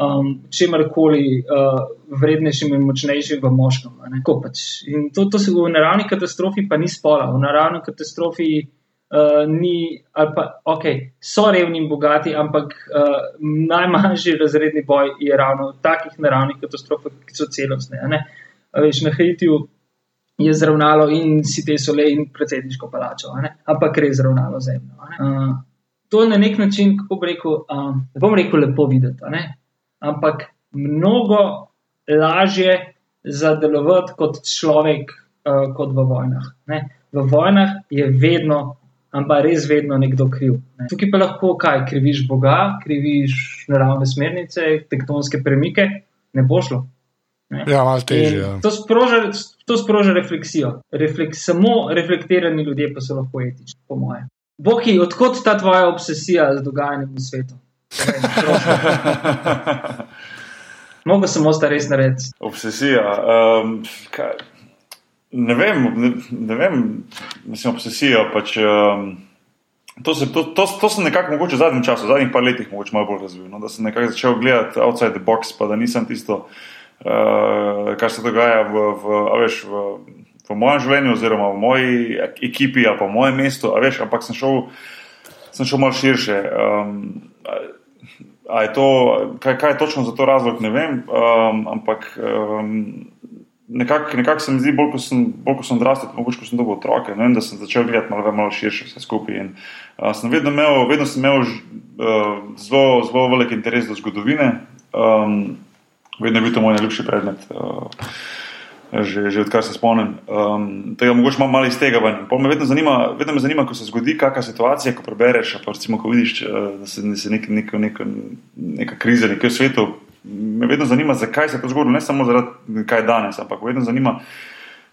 um, čemkoli uh, vrednejšem in močnejšem v moškem. Pač. In to, to se v naravni katastrofi pa ni spola. V naravni katastrofi uh, ni, ali pa ok, so revni in bogati, ampak uh, najmanjši razredni boj je ravno v takih naravnih katastrofah, ki so celostne. Veš, na Haitiju je zravnalo in si te sole in predsedniško palačo, ampak res zravnalo zemljo. Uh, to na nek način, kako bi rekel, um, ne bom rekel lepo videti, ne, ampak mnogo lažje zadelovati kot človek, uh, kot v vojnah. Ne. V vojnah je vedno, ampak res vedno nekdo kriv. Ne. Tukaj pa lahko kaj, kriviš Boga, kriviš naravne smernice, tektonske premike, ne bo šlo. Ne. Ja, malo težje. Ja. To sproža, to sproža refleksijo. Reflek, samo reflektirani ljudje pa so lahko etični, po mojem. Boki, odkot ta tvoja obsesija z dogajanjem v svetu? Povej, prosim. Mogo sem ostar res narediti. Obsesija. Um, kaj, ne vem, ne, ne vem, mislim, obsesija. Pač, um, to, se, to, to, to sem nekako mogoče v zadnjem času, v zadnjih par letih, mogoče malo bolj razvil. No, da sem nekako začel gledati outside the box, pa da nisem tisto, uh, kar se dogaja v, v, veš, v, v mojem življenju, oziroma v moji ekipi, ali pa v mojem mestu, a veš, ampak sem šel, sem šel malo širše. Um, A je to, kaj, kaj je točno za to razlog, ne vem, um, ampak um, nekako nekak se mi zdi, bolj ko sem, bolj ko sem odrastel, mogoče ko sem ne vem, da sem začel gledati malo, malo širše vse skupaj. In, uh, sem vedno imel, vedno sem imel ž- uh, zelo, zelo velik interes do zgodovine, um, vedno je bil to moj najljubši predmet. Uh, Že, že odkar se spomnim. Um, tega mogoče imam malo iz tega ven. Me vedno, zanima, vedno me zanima, ko se zgodi kakšna situacija, ko prebereš, pa recimo, ko vidiš, eh, da se, da se nek, nek, nek, neka kriza nekje v svetu. Me vedno zanima, zakaj se je to zgodilo, ne samo zaradi kaj je danes, ampak vedno zanima,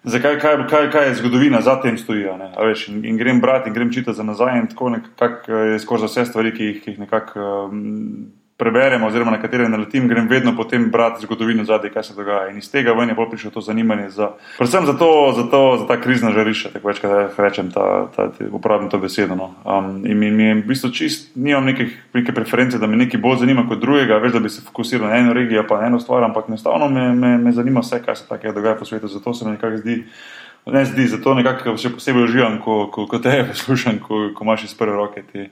zakaj kaj, kaj, kaj je zgodovina za tem stoji. Veš, in, in grem brati in grem čitati za nazaj tako nekako je skozi vse stvari, ki jih, ki jih nekako um, preberem, oziroma na katere naletim, grem vedno potem brati zgodovino zadaj, kaj se dogaja. In iz tega ven je bolj prišlo to zanimanje za, predvsem za, to, za, to, za ta krizna žarišča, tako večkrat rečem, ta, ta, ta, uporabim to besedo. No. Um, in mi, je v bistvu čist, nimam nekih, neke preference, da me nekaj bolj zanima kot drugega, več da bi se fokusiral na eno regijo, pa na eno stvar, ampak enostavno me, me, me zanima vse, kaj se takega dogaja po svetu. Zato se mi nekako zdi. Ne zdi, zato nekako še posebej uživam, ko, ko, ko te poslušam, ko, ko imaš iz prve roke te,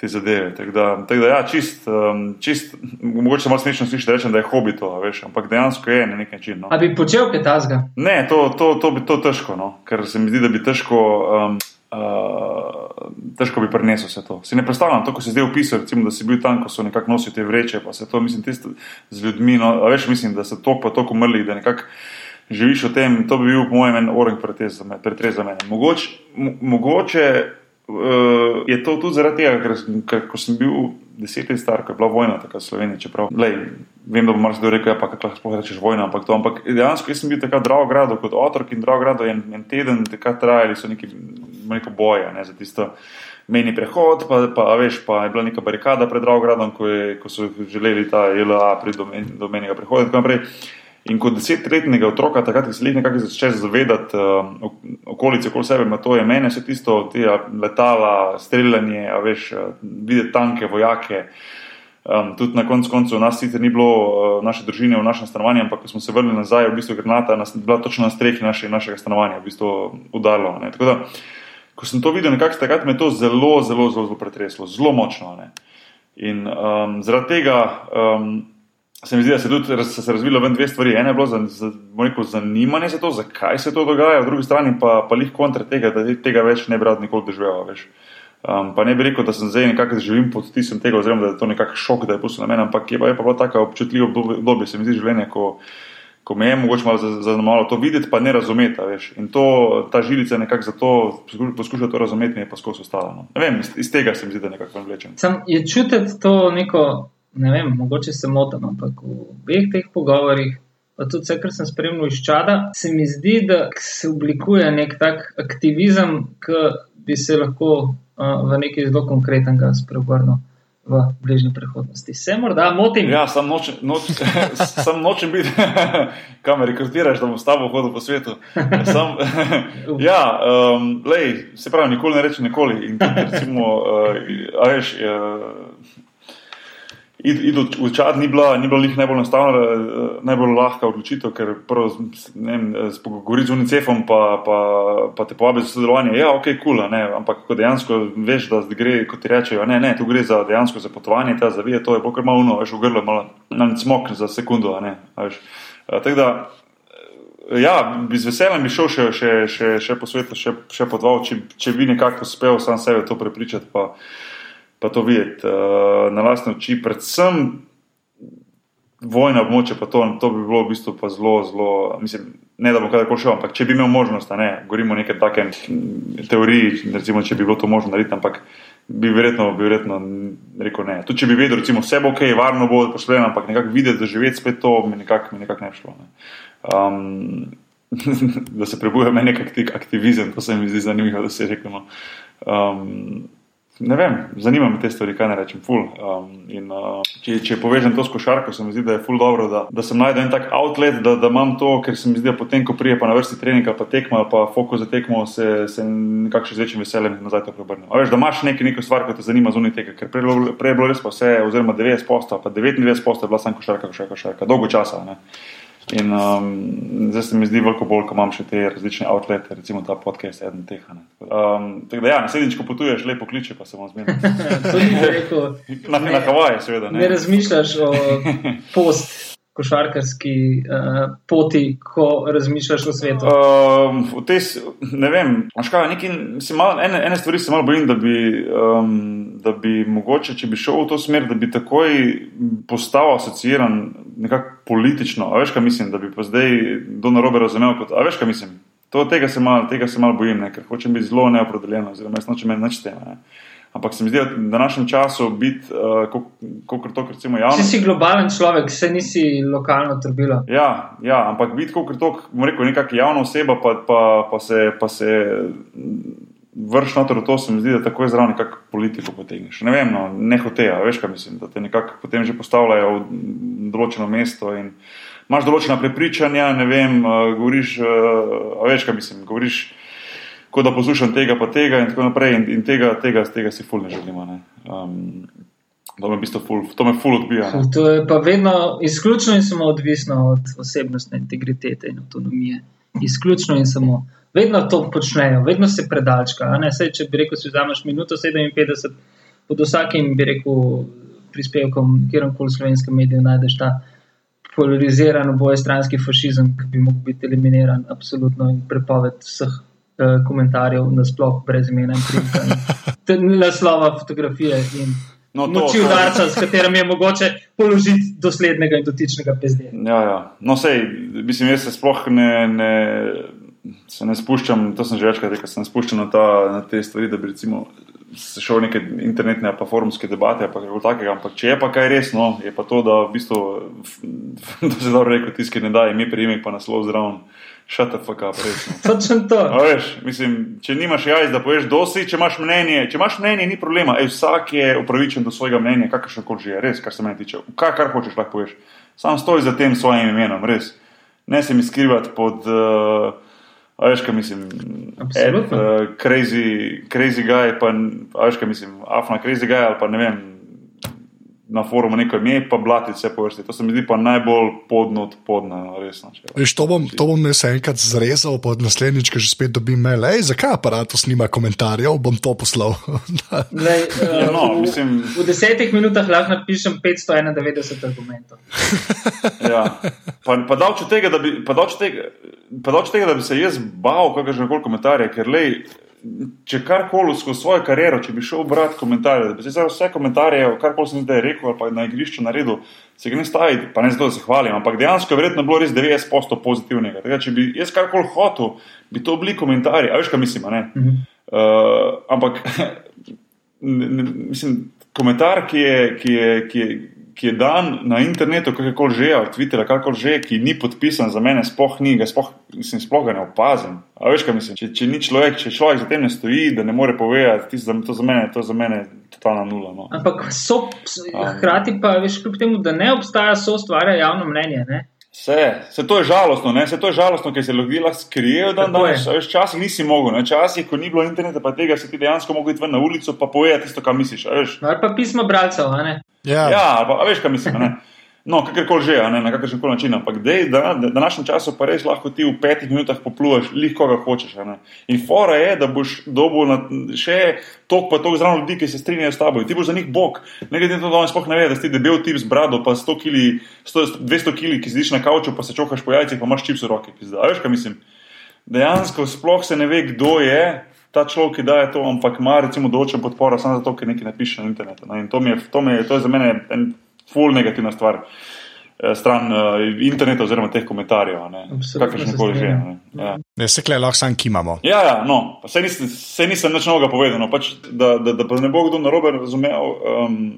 te zadeve. Tako da, tak da ja, čist, um, čist, mogoče malo smešno sliši, da rečem, da je hobi to, veš, ampak dejansko je na nek način. No. A bi počel kaj tasga? Ne, to, to, to bi to težko, no? ker se mi zdi, da bi težko. Um, Uh, težko bi prenesel vse to. Si ne predstavljam, to, ko si zdaj opisal, recimo, da si bil tam, ko so nekako nosili te vreče, pa se to, mislim, tiste z ljudmi, no, veš, mislim, da so tok pa tok umrli, da nekako živiš o tem, to bi bil, po mojem, en orang pretrez za mene. Mogoče, mogoče uh, je to tudi zaradi tega, ker, ker ko sem bil deset let star, ko je bila vojna takrat v Sloveniji, čeprav, lej, vem, da bo marsikdo rekel, ja, pa kako lahko rečeš vojna, ampak to, ampak dejansko jaz sem bil takrat drago grado kot otrok in drago grado en, en teden, takrat trajali so neki, neko boja, ne, za tisto meni prehod, pa, pa, veš, pa je bila neka barikada pred Dravogradom, ko, je, ko so želeli ta LA priti do, men, do menjega prehoda in tako naprej. In kot desetletnega otroka, takrat se jih nekako začneš zavedati uh, okolice okoli sebe, to je meni vse tisto, te letala, streljanje, veš, videti tanke, vojake. Um, tudi na koncu koncev nas sicer ni bilo, uh, naše družine v našem stanovanju, ampak ko smo se vrnili nazaj, v bistvu granata nas, bila točno na strehi naše, našega stanovanja, v bistvu udarilo. Tako da, ko sem to videl, nekako takrat me je to zelo, zelo, zelo, zelo pretreslo, zelo močno. Ne? In um, zaradi tega. Um, se mi zdi, da se, tudi, se, se razvilo ven dve stvari. Ena je bilo za, za, rekel, zanimanje za to, zakaj se to dogaja, v drugi strani pa, pa jih kontra tega, da tega več ne bi rad nikoli doživel. Um, pa ne bi rekel, da sem zdaj nekako živim pod tisom tega, oziroma da je to nekakšen šok, da je pustil na meni, ampak je pa, je pa bilo tako občutljivo obdobje, se mi zdi življenje, ko, ko me je mogoče malo zanimalo to videti, pa ne razumeti. Veš. In to, ta žilica nekako zato poskuša to razumeti, je pa skozi ostalo. No. Ne vem, iz, iz tega se mi zdi, da nekako vlečem. Sam je čutiti to neko ne vem, mogoče se motim, ampak v obeh teh pogovorih, pa tudi vse, kar sem spremljal iz čada, se mi zdi, da se oblikuje nek tak aktivizem, ki bi se lahko uh, v nekaj zelo konkretnega spreobrnil. V bližnji prihodnosti. Se morda motim? Ja, sam nočem, noč, sam nočem biti, kam rekrutiraš, da bom s tabo hodil po svetu. Sam, ja, um, lej, se pravi, nikoli ne rečem nikoli. In, recimo, uh, a veš, uh, Iti v čat ni bila, ni bila najbolj enostavna, eh, najbolj lahka odločitev, ker prvo, ne vem, govoriš z UNICEF-om, pa, pa, pa te povabi za sodelovanje. Ja, ok, kul, cool, ampak ko dejansko veš, da gre, kot ti rečejo, ne, ne, tu gre za dejansko za potovanje, ta zavije, to je bolj malo uno, veš, v grlo, malo na smok za sekundo, ne, veš. Eh, tako da, eh, ja, bi z veseljem bi šel še, še, še, še po svetu, še, še po dva, če, če bi nekako uspel sam sebe to prepričati. Pa, pa to videti uh, na lastne oči, predvsem vojna območja, pa to, to bi bilo v bistvu pa zelo, zelo, mislim, ne da bo kadarkoli šel, ampak če bi imel možnost, ne, govorimo o neke take teoriji, recimo, če bi bilo to možno narediti, ampak bi verjetno, bi verjetno rekel ne. Tudi če bi vedel, recimo, vse bo ok, varno bo pošljeno, ampak nekako videti, da živeti spet to, mi nekako nekak ne šlo. Ne. Um, da se prebuja meni nek aktivizem, to se mi zdi zanimivo, da se je rekel. No. Um, Ne vem, zanima me te stvari, kaj ne rečem. Um, in, uh, če, če povežem to s košarko, se mi zdi, da je ful dobro, da, da sem najdel en tak outlet, da, da imam to, ker se mi zdi, da potem, ko prije pa na vrsti treninga, pa tekma, pa fokus za tekmo, se, se nekako še z večjim veseljem nazaj to preobrnem. Veš, da imaš nekaj, nekaj stvar, ki te zanima zunaj tega, ker prej, prej je bilo res pa vse, oziroma 90 posto, pa 99 posto je bila samo košarka, košarka, košarka, dolgo časa. Ne? In um, zdaj se mi zdi veliko bolj, ko imam še te različne outlete, recimo ta podcast, eden teh. Um, tako da, ja, naslednjič, ko potuješ, lepo kliče, pa se bom zmenil. na na Havaje, seveda. Ne. ne razmišljaš o post košarkarski uh, poti, ko razmišljaš o svetu? Uh, te, ne vem, kaj, neki, mal, ene, ene stvari se malo bojim, da bi, um, da bi mogoče, če bi šel v to smer, da bi takoj postal asociiran nekako politično. A veš, kaj mislim, da bi pa zdaj do narobe razumel kot, a veš, kaj mislim. To, tega se malo mal bojim, ne, ker hočem biti zelo neopredeljen, oziroma jaz nočem imeti nič tega. Ampak se mi zdi, da v današnjem času biti, uh, kot to, recimo, javno. Ti si globalen človek, se nisi lokalno trbila. Ja, ja, ampak biti, kot to, bom rekel, nekakšna javna oseba, pa, pa, pa se. Pa se Vrš na to, se mi zdi, da tako je zraven, kako politiko potegneš. Ne vem, no, ne hoče, veš, kaj mislim, da te nekako potem že postavljajo v določeno mesto in imaš določena prepričanja, ne vem, uh, govoriš, uh, veš, kaj mislim, govoriš kot da poslušam tega, pa tega in tako naprej. In, in tega, tega, tega si ful ne želimo. Ne. Um, to, me v bistvu ful, to me ful odbija. Ne. To je pa vedno izključno in samo odvisno od osebnostne integritete in avtonomije. Izključno in samo. Vedno to počnejo, vedno se predalčka. Sej, če bi rekel, si vzameš minuto 57, pod vsakim bi rekel prispevkom, kjerkoli slovenskem mediju najdeš ta polariziran, obojestranski fašizem, ki bi lahko bil eliminiran, absolutno in prepoved vseh uh, komentarjev, nasploh brez imena in primka, naslova fotografije in No, to, moči udarca, s katerim je mogoče položiti doslednega in dotičnega pezdeja. Ja, ja. No, sej, mislim, jaz se sploh ne, ne, se ne spuščam, to sem že večkrat rekel, se ne spuščam na, ta, na te stvari, da bi recimo se šel v neke internetne pa forumske debate ali pa kako takega. Ampak če je pa kaj resno, je pa to, da v bistvu, da se dobro rekel, tiskaj ne da ime, priimek pa naslov zraven. Shut the fuck up, resno. Točno to. A veš, mislim, če nimaš jajc, da poveš, dosi, če imaš mnenje, če imaš mnenje, ni problema. Ej, vsak je upravičen do svojega mnenja, kakršno koli že je, res, kar se meni tiče. Kaj, kar hočeš, lahko poveš. Sam stoj za tem svojim imenom, res. Ne se mi skrivati pod, uh, a veš, kaj mislim, Absolutno. uh, crazy, crazy guy, pa, a veš, kaj mislim, afna crazy guy ali pa ne vem. Na forumu neko ime, pa blati vse po vrsti. To se mi zdi pa najbolj podno od podna, resno. če- Veš, to bom, to bom jaz enkrat zrezal, pa naslednjič, ko že spet dobim mail, Ej, zakaj aparatus nima komentarjev, bom to poslal. Lej, uh, Ja, no, v, mislim, v desetih minutah lahko napišem 591 argumentov. Ja. Pa, pa davč od tega, da bi, pa davč od tega, pa davč od tega, da bi se jaz bal kakršnega koli komentarja, ker lej, če karkoli skozi svojo kariero, če bi šel brati komentarje, da bi se zdaj vse komentarje, karkoli sem zdaj rekel ali pa na igrišču naredil, se ga ne staviti, pa ne zato, da se hvalim, ampak dejansko je verjetno bilo res 90% pozitivnega. Tega, če bi jaz karkoli hotel, bi to bili komentarji, a veš, kaj mislim, ne? Mhm. Uh, ampak ne, ne, mislim, komentar, ki je, ki je, ki je, ki je dan na internetu, kakorkoli že, ali Twitter, kakorkoli že, ki ni podpisan za mene, sploh ni, ga sploh, mislim, sploh ga ne opazim. A veš, kaj mislim? Če, če ni človek, če človek za tem ne stoji, da ne more povedati, tisto za- to za mene, to za mene totalna nula. No. Ampak so, hkrati pa, veš, kljub temu, da ne obstaja, so ustvarja javno mnenje. Ne? Vse, se to je žalostno, ne? se to je žalostno, ker se ljudje lahko skrijejo dan danes. a Veš, včasih nisi mogel, ne? včasih, ko ni bilo interneta, pa tega si ti dejansko mogel iti ven na ulico, pa povedati tisto, kar misliš. a Veš, Ali pa pismo bralcev, a ne? ja, Ja, ali pa, a veš, kaj mislim. No, kakorkoli že, ne, na kakršen koli način. Ampak dej, da na današnjem času pa res lahko ti v petih minutah popluvaš, lih koga hočeš. In fora je, da boš dobil na, še tok pa tok zraven ljudi, ki se strinjajo s tabo. Ti boš za njih bog. Ne glede na to, da on sploh ne ve, da si debel tip z brado, pa 100 kili, 100, 200 kili, ki sediš na kavču, pa se čokaš po jajcih, pa imaš čips v roki. pizda. A veš, kaj mislim? Dejansko sploh se ne ve, kdo je. Ta človek, ki daje to, ampak ima recimo določen podporo samo zato, ker nekaj napiše na internetu. In to, mi je, to, mi je, to je za mene en full negativna stvar, eh, stran uh, interneta oziroma teh komentarjev. a ne. Absolutno Kakršne se koli že. ne. Ja. ne se kle lahko sam kimamo. Ja, ja, no, pa saj nisem, saj nisem nič novega povedal, no, pač, da, da, da pa ne bo kdo narobe razumel. Um,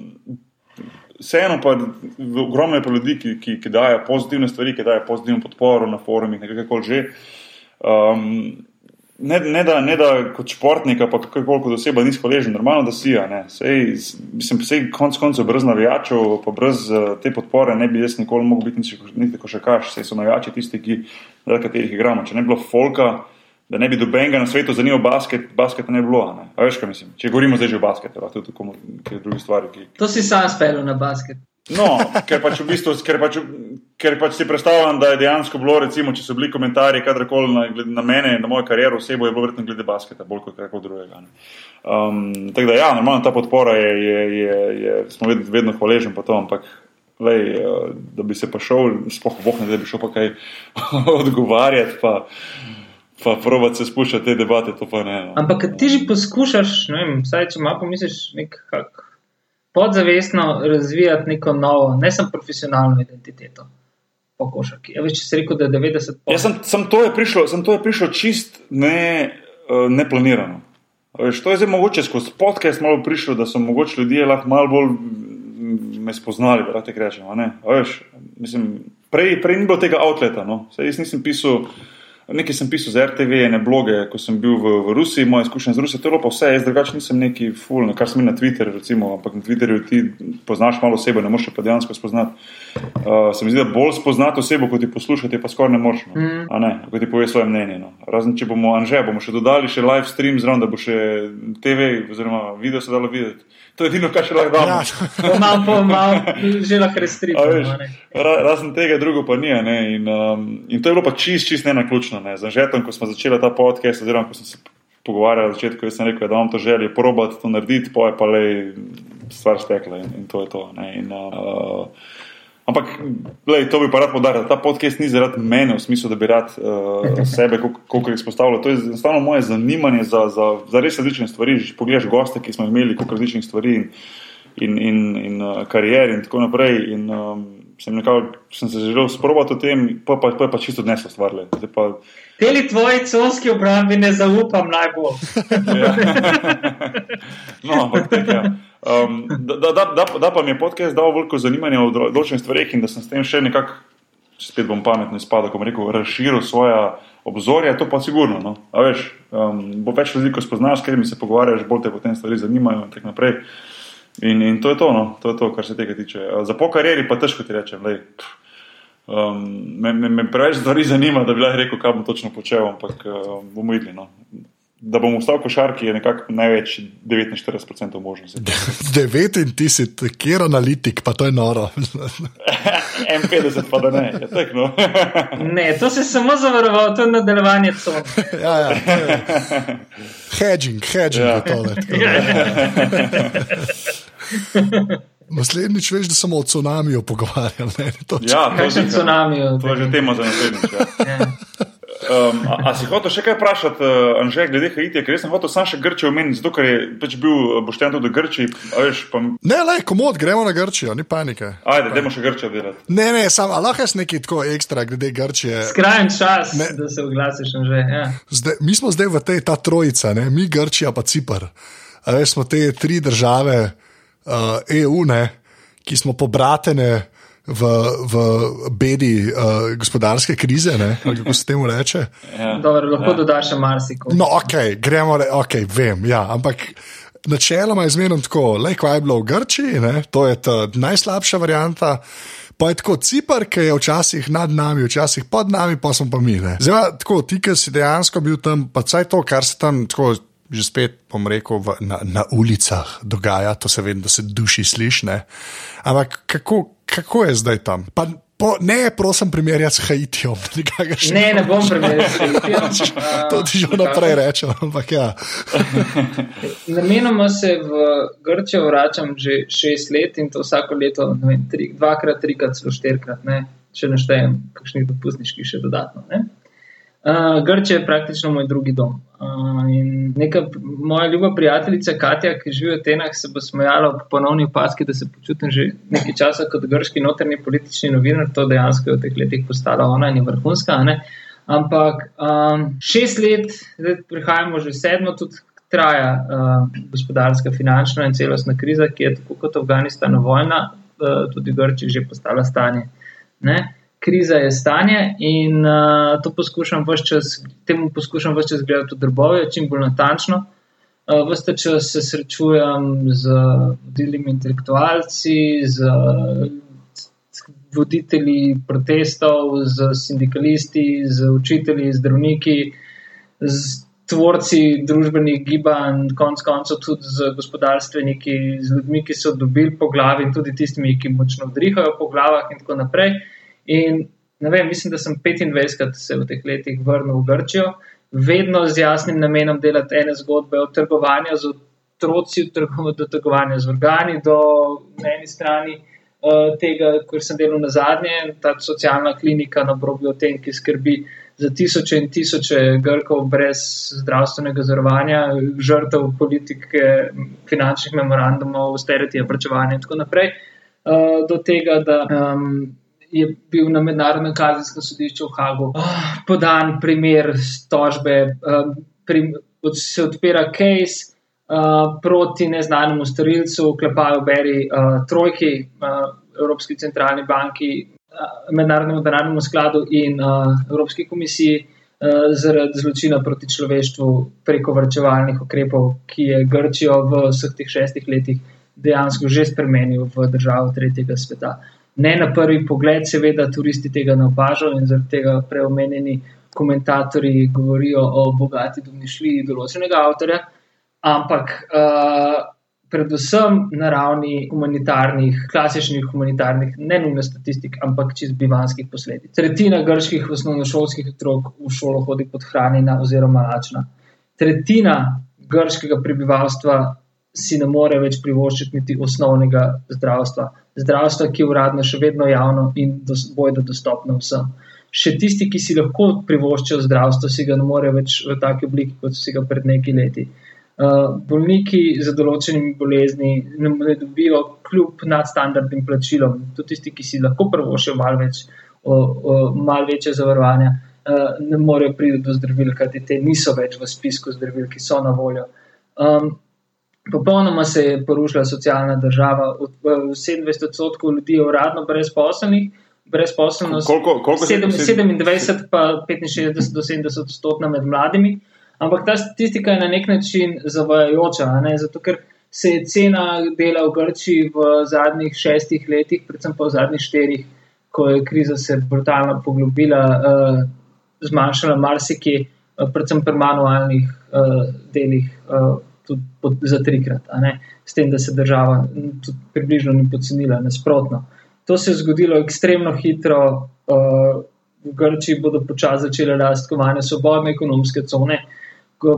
Vseeno pa ogromno je ljudi, ki, ki, ki dajo pozitivne stvari, ki dajo pozitivno podporo na forumih, nekaj koli že. Um, ne, ne, da, ne da kot športnika, pa kakorkoli kot oseba nisi hvaležen, normalno da si. Sej, mislim, sej konc koncev brez navijačev, pa brez uh, te podpore ne bi jaz nikoli mogel biti niti, niti košarkaš. Sej so navijači tisti, ki, zaradi katerih igramo. Če ne bi bilo folka, da ne bi dobenega na svetu zanimal basket, basketa ne bi bilo. Ne? A veš, kaj mislim? Če govorimo zdaj že o basketu, lahko tudi o kakšnih drugih stvarih. Ki, To si sam spelil na basket. No, ker pač v bistvu, ker pač, ker pač si predstavljam, da je dejansko bilo, recimo, če so bili komentarji kadarkoli na, na mene, na mojo kariero, osebo, je bilo verjetno glede basketa, bolj kot karkoli drugega. ne. Um, tako da, ja, normalno ta podpora je, je, je, je smo vedno, vedno hvaležni po to, ampak. Lej, eh, da bi se pa šel, sploh vohne, da bi šel pa kaj odgovarjati, pa, pa probati se spuščati te debate, to pa ne. No. Ampak ti že poskušaš, ne vem, vsaj če malo pomisliš, nekako podzavestno razvijati neko novo, ne samo profesionalno identiteto po košarki. Ja, veš, če si rekel, da je 90 Ja, sem, sem, to je prišlo, sem to je prišlo čist ne, uh, neplanirano. Veš, to je zdaj mogoče skozi podcast malo prišlo, da so mogoče ljudje lahko malo bolj mm, me spoznali, da tako rečem. a ne. A Veš, mislim, prej, prej ni bilo tega outleta. No. Saj jaz nisem pisal. Nekaj sem pisal za RTV, ne bloge, ko sem bil v, v Rusiji, moje izkušnje z Rusijo, to je bilo pa vse, jaz drugače nisem neki full, no, kar sem na Twitterju, recimo, ampak na Twitterju ti poznaš malo osebo, ne moreš pa dejansko spoznati. Uh, se mi zdi, da bolj spoznati osebo, kot ti poslušati, pa skoraj ne moreš, no. Mm. a ne, ko ti pove svoje mnenje. No. Razen če bomo, Anže, bomo še dodali še live stream zraven, da bo še TV oziroma video se dalo videti. To je edino, kar še lahko damo. Ja, Malo po malo, že lahko A restriktivno. veš, ra- Razen tega, drugo pa ni. a Ne? In, um, in to je bilo pa čist, čist ne naključno. Ne? Za žetom, ko smo začeli ta podcast, oziroma ko sem se pogovarjal na začetku, jaz sem rekel, da imam to želje probati to narediti, pa je pa le stvar stekla in, in to je to. ne. In, uh, Ampak, lej, to bi pa rad podaril. Ta podcast ni zaradi mene, v smislu, da bi rad uh, sebe koliko izpostavljal. To je enostavno moje zanimanje za, za, za res različne stvari. Že pogledaš goste, ki smo imeli, koliko različnih stvari in, in, in, in uh, karier in tako naprej. In, um, sem, nekako, sem se želel sprobati o tem, pa, pa, pa je pa čisto dnes stvar. Teli tvoji conski obrambi ne zaupam najbolj. ja. no, ampak tak, ja. Um, da, da, da, da pa mi je podcast dal veliko zanimanja o določenih stvareh in da sem s tem še nekako, spet bom pametno izpadel, ko bom rekel, razširil svoje obzorje, to pa sigurno. No. Veš, um, bo več ljudi, ko spoznaš, s katerimi se pogovarjaš, bolj te potem stvari zanimajo in tako naprej. In, in to je to, no. to je to, kar se tega tiče. Za po karieri pa težko ti rečem. Lej, um, me, me, me preveč stvari zanima, da bi lahko rekel, kaj bom točno počel, ampak uh, bomo videli. No da bom vstal v košarki, je nekako največ 49% možnosti. 9 in ti si kjer analitik, pa to je noro. M50 pa da ne, je tekno. ne, to se samo zavaroval, to je nadaljevanje cone. ja, ja. Hedging, hedging ja. je tole. Naslednjič veš, da smo o cunamiju pogovarjali. Ja, to je cunamiju. To je že tema za naslednjič. Ja. Um, a, a si hotel še kaj vprašati, uh, Anže, glede Haitija, ker sem hotel sam še Grčijo omeniti, zato ker je pač bil eh, bošten tudi Grči. Pa... Ne, le, komod, gremo na Grčijo, ni panike. Ajde, idemo še Grčijo delati. Ne, ne, sam, lahko jaz nekaj tako ekstra glede Grčije. Skrajen čas, ne. da se oglasiš, Anže. Ja. Zdaj, mi smo zdaj v tej ta trojica, ne? mi Grčija pa Cipr. A veš, smo te tri države uh, EU, ne? ki smo pobratene v, v bedi uh, gospodarske krize, ne? kako se temu reče. Ja. Dobro, lahko ja. dodaš še marsikaj. No, ok, gremo, ok, vem, ja, ampak. Načeloma je zmerno tako, le kaj je bilo v Grčiji, ne? to je ta najslabša varianta. Pa je tako Cipr, ki je včasih nad nami, včasih pod nami, pa smo pa mi. Zdaj, tako ti, ki si dejansko bil tam, pa vse to, kar se tam tako, že spet, bom rekel, v, na, na ulicah dogaja, to se vem, da se duši sliši. Ampak kako, kako je zdaj tam? Pa, po, ne, prosim, primerjati s Haitijem. Ne, ne bom primerjal s Haitijem. to ti že naprej rečem. Ja. Namenoma se v Grčijo vračam že šest let in to vsako leto, vem, tri, dvakrat, trikrat, celo štirikrat, ne, če neštejem, kakšnih dopustniških še dodatno. Ne. Uh, Grčija je praktično moj drugi dom. Uh, neka moja ljuba prijateljica Katja, ki živi v Atenah, se bo smejala v ponovni opaski, da se počutim že nekaj časa kot grški notrni politični novinar. To dejansko je v teh letih postala ona in je vrhunska. Ampak um, šest let, zdaj prihajamo že sedmo, tudi traja uh, gospodarska, finančna in celostna kriza, ki je tako kot Afganistana vojna, uh, tudi Grčija že postala stanje. Ne? Kriza je stanje in uh, to poskušam vse čas, temu poskušam vse čas gledati v drobove, čim bolj natančno. Uh, vse čas se srečujem z vodilnimi intelektualci, z, z voditelji protestov, z sindikalisti, z učitelji, zdravniki, z tvorci družbenih gibanj, konc koncev tudi z gospodarstveniki, z ljudmi, ki so dobili po glavi in tudi tistimi, ki močno vdrihajo po glavah in tako naprej. In vem, mislim, da sem 25krat se v teh letih vrnil v Grčijo, vedno z jasnim namenom delati ene zgodbe od trgovanja z otroci, do trgovanja z organi, do na eni strani uh, tega, kar sem delal na zadnje, ta socialna klinika na Brobju, ki skrbi za tisoče in tisoče Grkov brez zdravstvenega zavarovanja, žrtev politike, finančnih memorandumov, stereotipov, vračevanja in tako naprej. Uh, do tega, da um, je bil na mednarodnem kazenskem sodišču v Hagu oh, podan primer tožbe, um, prim, od, se odpira case uh, proti neznanemu storilcu, klepajo beri uh, trojki, uh, Evropski centralni banki, uh, mednarodnemu denarnemu skladu in uh, Evropski komisiji. Zaradi zločina proti človeštvu preko vrčevalnih ukrepov, ki je Grčijo v vseh teh šestih letih dejansko že spremenil v državo tretjega sveta. Ne na prvi pogled, seveda, turisti tega ne opažajo in zaradi tega preomenjeni komentatorji govorijo o bogati domišljiji določenega avtorja, ampak uh, predvsem na ravni humanitarnih, klasičnih humanitarnih, ne nujno statistik, ampak čist bivanskih posledic. Tretjina grških osnovnošolskih otrok v šolo hodi podhranjena oziroma lačna. Tretjina grškega prebivalstva si ne more več privoščiti niti osnovnega zdravstva. Zdravstva, ki je uradno še vedno javno in dos, bojda dostopno vsem. Še tisti, ki si lahko privoščijo zdravstvo, si ga ne more več v taki obliki, kot so si ga pred nekaj leti. Uh, bolniki z določenimi bolezni ne, ne dobijo kljub nadstandardnim plačilom, tudi tisti, ki si lahko privoščijo malo več, malo večje zavarovanja, uh, ne morejo priti do zdravil, kajti te niso več v spisku zdravil, ki so na voljo. Um, Popolnoma se je porušila socialna država. 27 odstotkov ljudi je uradno brezposelnih, brezposelnost Koliko, koliko se- 27, pa 65 do 70 odstotna med mladimi. Ampak ta statistika je na nek način zavajajoča, ne? zato ker se je cena dela v Grčiji v zadnjih šestih letih, predvsem pa v zadnjih štirih, ko je kriza se brutalno poglobila, uh, zmanjšala marsikje, uh, predvsem pri manualnih uh, delih. Uh, tudi pod- Za trikrat, s tem, da se država tudi približno ni pocenila, nasprotno. To se je zgodilo ekstremno hitro, uh, v Grčiji bodo počasi začele rasti kovane svobodne ekonomske cone,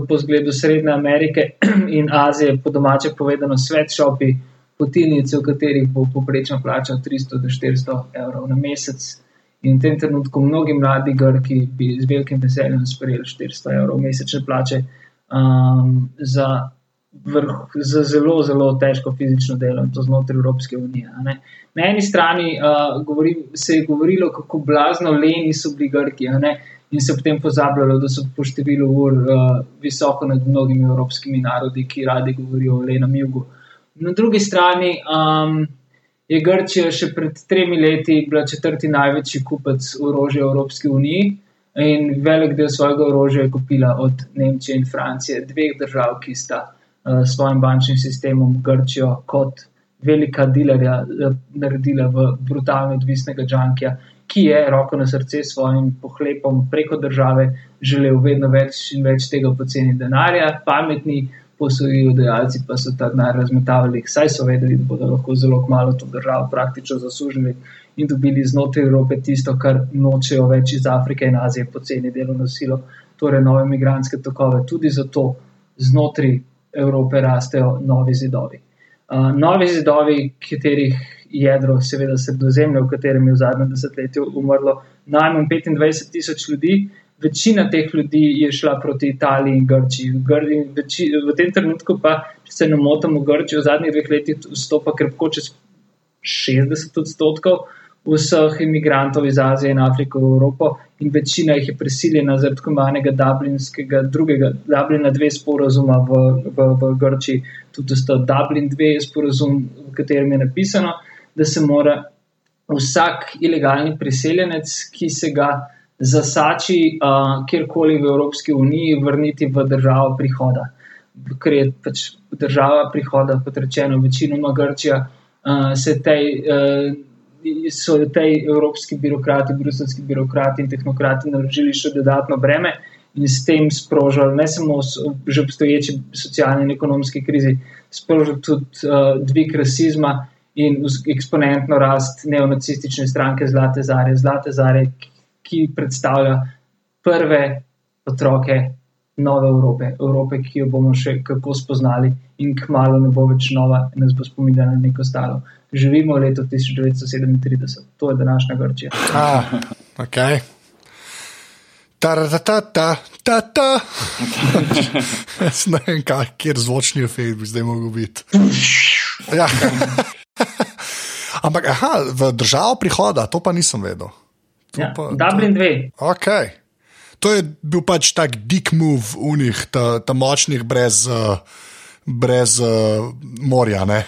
po zgledu Srednje Amerike in Azije, po domače povedano, svetšopi, potilnice, v katerih bo poprečna plača 300 do 400 evrov na mesec. In v tem trenutku mnogi mladi Grki bi z velikim veseljem sprejeli 400 evrov mesečne plače um, za, vrh, za zelo, zelo težko fizično delo in to znotraj Evropske unije. Na eni strani uh, govori, se je govorilo, kako blazno leni so bili Grki, in se potem pozabljalo, da so po številu ur uh, visoko nad mnogimi evropskimi narodi, ki radi govorijo o lenem jugu. Na drugi strani um, je Grčija še pred tremi leti bila četrti največji kupec orožja v Evropski uniji in velik del svojega orožja je kupila od Nemčije in Francije, dveh držav, ki sta uh, s svojim bančnim sistemom Grčijo kot velika dilerja uh, naredila v brutalno odvisnega džankija, ki je roko na srce s svojim pohlepom preko države želel vedno več in več tega poceni denarja, pametni posojilodajalci pa so ta denar razmetavali, saj so vedeli, da bodo lahko zelo malo to državo praktično zasužili in dobili znotraj Evrope tisto, kar nočejo več iz Afrike in Azije poceni delovno silo, torej nove migranske tokove. Tudi zato znotraj Evrope rastejo novi zidovi. Uh, novi zidovi, katerih jedro, seveda sredozemlje, v katerem je v zadnjem desetletju umrlo najmanj 25 tisoč ljudi, večina teh ljudi je šla proti Italiji in Grčiji. V, Gr veči, v tem trenutku pa, če se ne motim, v Grčijo v zadnjih dveh letih vstopa krpko čez 60 odstotkov vseh imigrantov iz Azije in Afrike v Evropo, in večina jih je prisiljena zaradi tako imenovanega Dublinskega, drugega, Dublina 2 sporazuma v, v, v Grčiji. Tudi sta Dublin 2 sporazum, v katerem je napisano, da se mora vsak ilegalni priseljenec, ki se ga zasači uh, kjerkoli v Evropski uniji, vrniti v državo prihoda. Ker je pač država prihoda, kot rečeno, večinoma Grčija, uh, se tej. Uh, so tej evropski birokrati, bruselski birokrati in tehnokrati naložili še dodatno breme in s tem sprožili ne samo že obstoječi socialni in ekonomski krizi, sprožili tudi uh, dvig rasizma in eksponentno rast neonacistične stranke Zlate Zare, Zlate Zare, ki predstavlja prve otroke nove Evrope, Evrope, ki jo bomo še kako spoznali in kmalo ne bo več nova nas bo spominjala na neko staro. Živimo v letu 1937, to je današnja Grčija. Ah, ok. Ta, ta, ta, ta, ta, ta. Jaz ne vem, kaj, kjer zvočni efekt bi zdaj mogel biti. Ja. Ampak, aha, v državo prihoda, to pa nisem vedel. To Ja, pa, Dublin 2. Okay. To je bil pač tak dick move unih, ta, ta močnih, brez, uh, brez uh, morja. ne.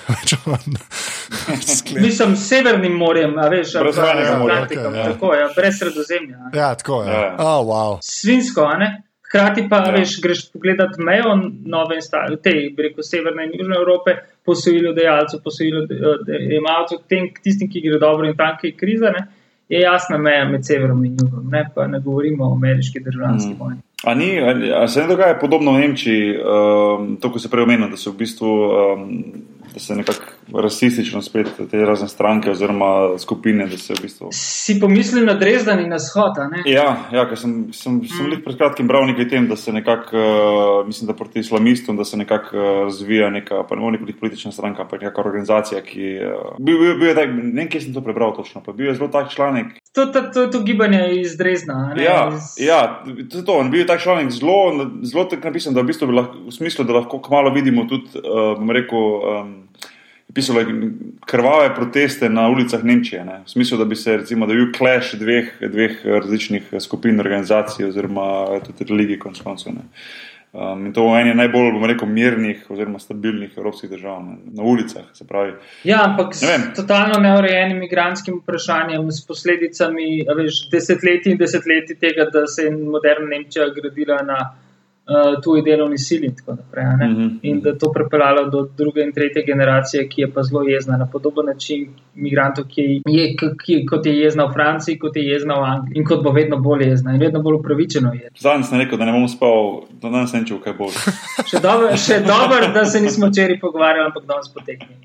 Sklep. Mislim, s Severnim morjem, a veš, Brez z morja, okej, ja. tako je, brez sredozemlja. a ne. ja, tako je. Ja. Oh, wow. Svinsko, a ne? Hkrati pa, Ja. ja. veš, greš pogledat mejo nove in stare, te, bi rekel, severne in južne Evrope, posojilo dejalcev, posojilo imalcev, tem, tistim, ki gre dobro in tam, ki je kriza, ne? Je jasna meja med severom in jugom, ne pa ne govorimo o ameriški državljanski Mm. vojni. A, ni, a, a se ne dogaja podobno v Nemčiji, um, to, ko se prej omenil, da se v bistvu um, da se nekako rasistično spet te razne stranke oziroma skupine, v bistvu. Si pomislil na Dresden in na shod? Ja, ja ker sem, sem, sem mm. pred kratkim bral nekaj tem, da se nekako, uh, mislim, da proti islamistom, da se nekako uh, razvija neka, pa ne bom rekel politična stranka, ampak neka organizacija, ki uh, bil, bil, bil je tak, ne vem, kje sem to prebral točno, pa bil je zelo tak članek. To, to, to, to gibanje iz Dresdna. ne? Ja, Iz- ja, to je to. On bil je tak članek zelo, zelo tako napisan, da v bistvu bi lahko, v smislu, da lahko kmalo vidimo tudi, uh, bom rekel, um, pisalo je krvave proteste na ulicah Nemčije. Ne? V smislu, da bi se, recimo, da bi bil clash dveh, dveh različnih skupin, organizacij oziroma tudi religij konec koncev. Um, in to v eni najbolj, bom rekel, mirnih oziroma stabilnih evropskih držav, ne? na ulicah. Ja, ampak s Ne vem. totalno neurejenim migranskim vprašanjem, s posledicami veš, desetletij in desetletij tega, da se je moderna Nemčija gradila na uh, tuji delovni sili in tako naprej. ne. Mhm. In da to pripeljalo do druge in tretje generacije, ki je pa zelo jezna na podoben način migrantov, ki je, ki, kot je jezna v Franciji, kot je jezna v Angliji in kot bo vedno bolj jezna in vedno bolj upravičeno je. Zadnjič sem rekel, da ne bom spal, da danes ne čutim, kaj bo. Še dobro, še dobro, da se nismo včeraj pogovarjali, ampak danes potekni.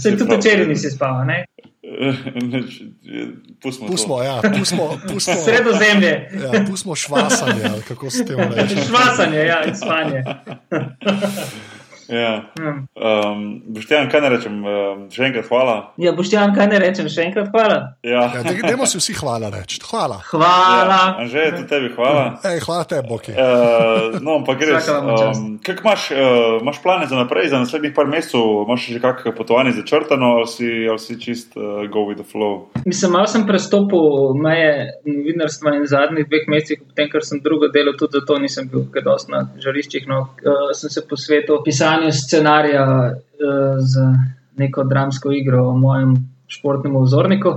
Se tudi včeraj nisi spal, ne? Pustimo. Pustimo, ja, pustimo, pustimo, Sredozemlje. ja, pustimo švasanje, ali kako se temu reče. Švasanje, ja, in spanje. Ja. Um, Boštjan, kaj ne rečem? Um, še enkrat hvala. Ja, Boštjan, kaj ne rečem, še enkrat hvala. Ja. Ja, daj- Dajmo si vsi hvala reči. Hvala. Hvala. Ja, že tudi tebi hvala. Ej, hvala tebi, Boki. Uh, no, ampak res. Um, kak imaš, uh, imaš plane za naprej, za naslednjih par mesecev? Imaš že kakšno potovanje začrtano ali si, ali si čist uh, go with the flow? Mislim, malo sem prestopil meje novinarstva in zadnjih dveh mesecih, potem, ker sem drugo delo, tudi zato nisem bil kaj dosti na žariščih. No, uh, sem se posvetil pisanju scenarija uh, z neko dramsko igro o mojem športnem vzorniku.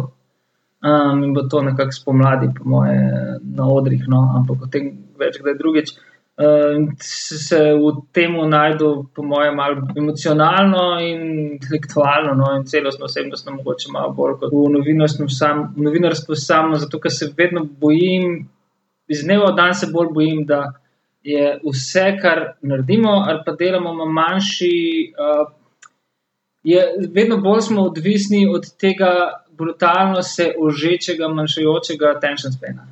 Um, in bo to nekako spomladi, po moje, na odrih, no, ampak o tem več kdaj drugič. Uh, se v tem najdu, po mojem, malo emocionalno in intelektualno, no, in celostno osebnostno, mogoče malo bolj kot v novinarstvu, sam, v novinarstvu samo, zato ker se vedno bojim, iz dneva v dan se bolj bojim, da je vse, kar naredimo ali pa delamo na manjši. Uh, je, vedno bolj smo odvisni od tega brutalno se ožečega, manjšajočega attention spana.